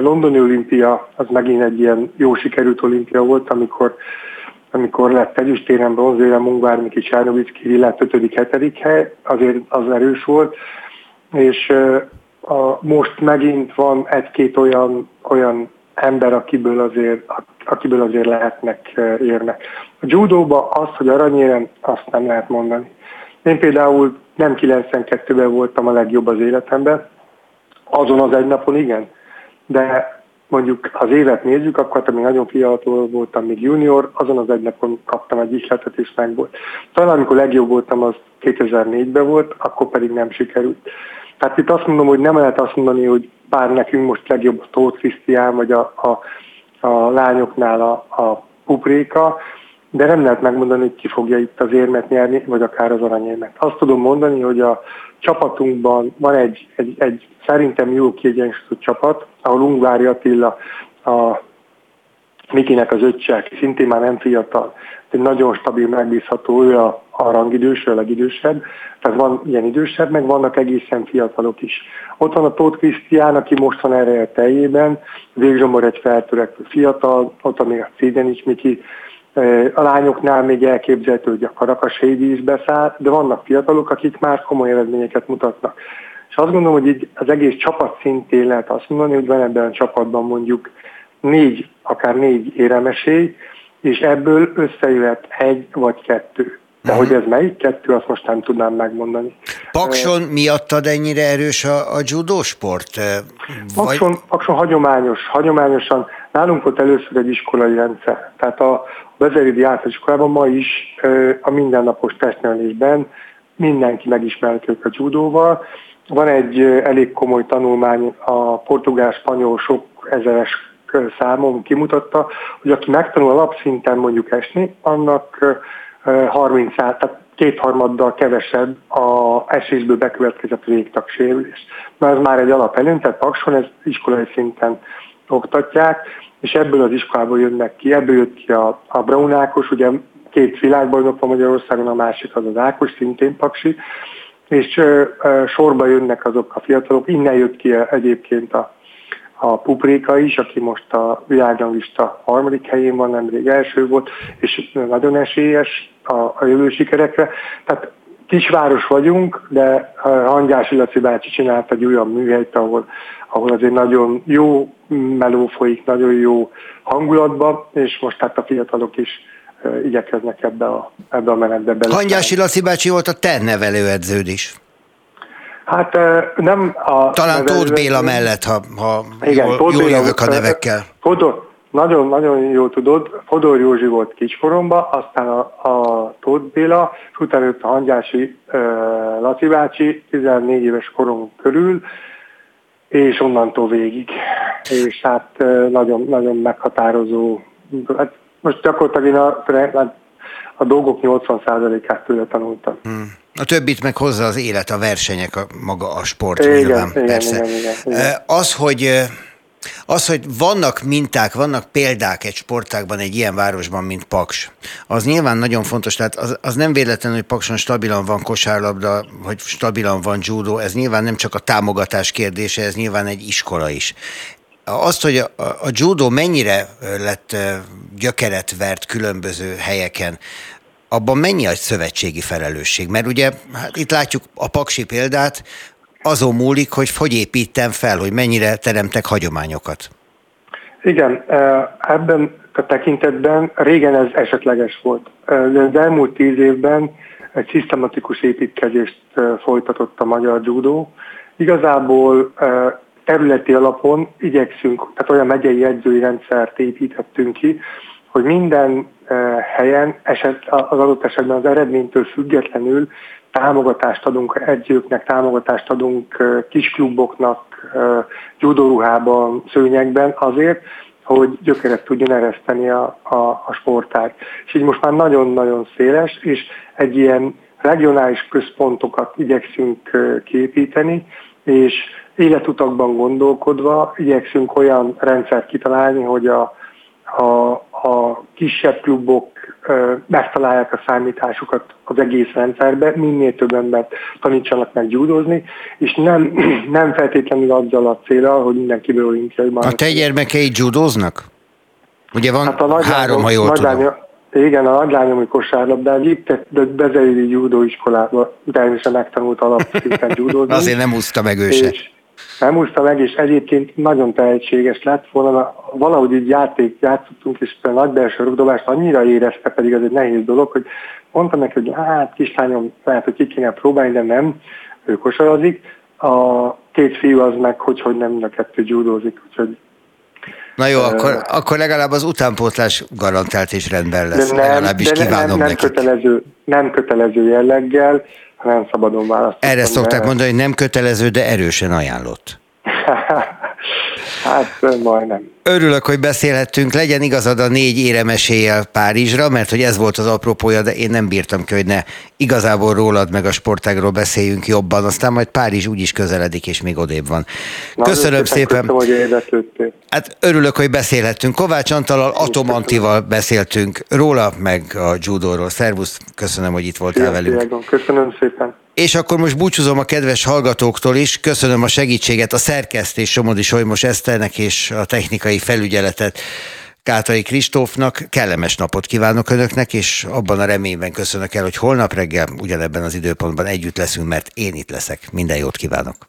londoni olimpia az megint egy ilyen jó sikerült olimpia volt, amikor amikor lett ezüstérem, bronzérem, Mungvár, Miki Csárnovicki lett 5.-7. hely, azért az erős volt, és a, most megint van egy-két olyan, olyan ember, akiből azért, akiből azért lehetnek érnek. A judóba az, hogy aranyérem, azt nem lehet mondani. Én például nem 92-ben voltam a legjobb az életemben, azon az egy napon igen, de mondjuk az évet nézzük, akkor még nagyon fiatal voltam, még junior, azon az egy napon kaptam egy ihletet, és meg volt. Talán amikor legjobb voltam, az 2004-ben volt, akkor pedig nem sikerült. Tehát itt azt mondom, hogy nem lehet azt mondani, hogy bár nekünk most legjobb a Tóth Krisztián, vagy a, a, a lányoknál a, a Pupréka, de nem lehet megmondani, hogy ki fogja itt az érmet nyerni, vagy akár az aranyérmet. Azt tudom mondani, hogy a csapatunkban van egy, egy, egy szerintem jó kiegyensúlyozott csapat, ahol Ungvári Attila a Mikinek az öccse, aki szintén már nem fiatal, egy nagyon stabil, megbízható, ő a, a rangidős, a legidősebb, tehát van ilyen idősebb, meg vannak egészen fiatalok is. Ott van a Tóth Krisztián, aki most van erre a teljében, Végzsombor egy feltörekvő fiatal, ott van még a Cédenics Miki, a lányoknál még elképzelhető, hogy a Karakas Hédi is beszáll, de vannak fiatalok, akik már komoly eredményeket mutatnak. És azt gondolom, hogy így az egész csapat szintén lehet azt mondani, hogy van ebben a csapatban mondjuk négy, akár négy éremesély, és ebből összejöhet egy vagy kettő. De uh-huh. hogy ez melyik kettő, azt most nem tudnám megmondani. Pakson miattad ennyire erős a, a judo sport? Pakson, vagy... Pakson hagyományos, hagyományosan. Nálunk volt először egy iskolai rendszer. Tehát a Bezeridi általánosiskolában ma is a mindennapos testnevelésben mindenki megismerhető a judóval. Van egy elég komoly tanulmány, a portugál-spanyol sok ezeres számom kimutatta, hogy aki megtanul alapszinten mondjuk esni, annak 30 tehát kétharmaddal kevesebb a esésből bekövetkezett végtagsérülés. Na ez már egy alapelőn, tehát Pakson ez iskolai szinten oktatják, és ebből az iskolából jönnek ki, ebből jött ki a, a Braun Ákos, ugye két világbajnok van Magyarországon, a másik az az Ákos, szintén Paksi, és ö, ö, sorba jönnek azok a fiatalok, innen jött ki egyébként a, a Pupréka is, aki most a világranglista harmadik helyén van, nemrég első volt, és nagyon esélyes a, a jövő sikerekre. Tehát kisváros vagyunk, de Hangyási Laci bácsi csinált egy olyan műhelyt, ahol, ahol azért nagyon jó meló folyik, nagyon jó hangulatban, és most hát a fiatalok is igyekeznek ebbe a, ebbe a menetbe bele. Hangyási Laci bácsi volt a te nevelőedződ is. Hát nem a... Talán Tóth Béla mellett, ha, ha igen, jól, jól jövök a nevekkel. Fodor, nagyon, nagyon jó tudod, Fodor Józsi volt kiskoromban, aztán a, a Tóth Béla, és utána jött a Hangyási uh, Laci bácsi, 14 éves korom körül, és onnantól végig. És hát nagyon, nagyon meghatározó, hát most gyakorlatilag én a, a dolgok 80%-át tőle tanultam. Hmm. A többit meg hozza az élet, a versenyek, a maga a sport igen, nyilván, igen, persze. Igen, igen, igen. Az, hogy Az, hogy vannak minták, vannak példák egy sportákban, egy ilyen városban, mint Paks, az nyilván nagyon fontos, tehát az, az nem véletlenül, hogy Pakson stabilan van kosárlabda, hogy stabilan van judo, ez nyilván nem csak a támogatás kérdése, ez nyilván egy iskola is. Azt, hogy a, a judo mennyire lett gyökeret vert különböző helyeken, abban mennyi a szövetségi felelősség? Mert ugye hát itt látjuk a paksi példát, azon múlik, hogy hogy építem fel, hogy mennyire teremtek hagyományokat. Igen, ebben a tekintetben régen ez esetleges volt. De az elmúlt tíz évben egy szisztematikus építkezést folytatott a magyar judo. Igazából területi alapon igyekszünk, tehát olyan megyei edzői rendszert építettünk ki, hogy minden helyen eset, az adott esetben az eredménytől függetlenül támogatást adunk edzőknek, támogatást adunk kiskluboknak, judoruhában, szőnyegben azért, hogy gyökeret tudjon ereszteni a, a, a sportág. És így most már nagyon-nagyon széles, és egy ilyen regionális központokat igyekszünk képíteni, és életutakban gondolkodva igyekszünk olyan rendszert kitalálni, hogy a, a, a kisebb klubok megtalálják a számításukat az egész rendszerbe, minél több embert tanítsanak meg gyúdozni, és nem, nem feltétlenül azzal a célral, hogy mindenkiből olimpiai A te gyermekei judóznak? Ugye van hát a három, ha jól tudom. Igen, a nagylányom kosárlabdán vitt Bezeli judóiskolába, természetesen megtanult alapszinten judózni. Azért nem úszta meg ő se. És, nem úszta meg, és egyébként nagyon tehetséges lett volna, valahogy így játék játszottunk, és a nagy belső rugdobást annyira érezte, pedig ez egy nehéz dolog, hogy mondtam neki, hogy hát kislányom, lehet, hogy ki kéne próbálni, de nem, ő kosarazik. A két fiú az meg, hogy, hogy nem a kettő gyúdózik, úgyhogy Na jó, akkor, akkor legalább az utánpótlás garantált és rendben lesz. De nem, legalábbis de kívánom nem, nem, nekik. Kötelező, nem kötelező jelleggel, nem szabadon választani. Erre szokták mondani, hogy nem kötelező, de erősen ajánlott. hát majdnem. Örülök, hogy beszélhettünk. Legyen igazad a négy éremeséjel Párizsra, mert hogy ez volt az apropója, de én nem bírtam ki, hogy ne igazából rólad meg a sportágról beszéljünk jobban. Aztán majd Párizs úgyis közeledik, és még odébb van. Na, köszönöm szépen. Köszönöm, hogy hát örülök, hogy beszélhettünk. Kovács Antalal, Atomantival beszéltünk róla, meg a judóról. Szervusz, köszönöm, hogy itt voltál Szia, velünk. Köszönöm szépen. És akkor most búcsúzom a kedves hallgatóktól is. Köszönöm a segítséget a szerkesztés Somodi Solymos Eszternek és a technikai felügyeletet Kátai Kristófnak. Kellemes napot kívánok Önöknek, és abban a reményben köszönök el, hogy holnap reggel ugyanebben az időpontban együtt leszünk, mert én itt leszek. Minden jót kívánok!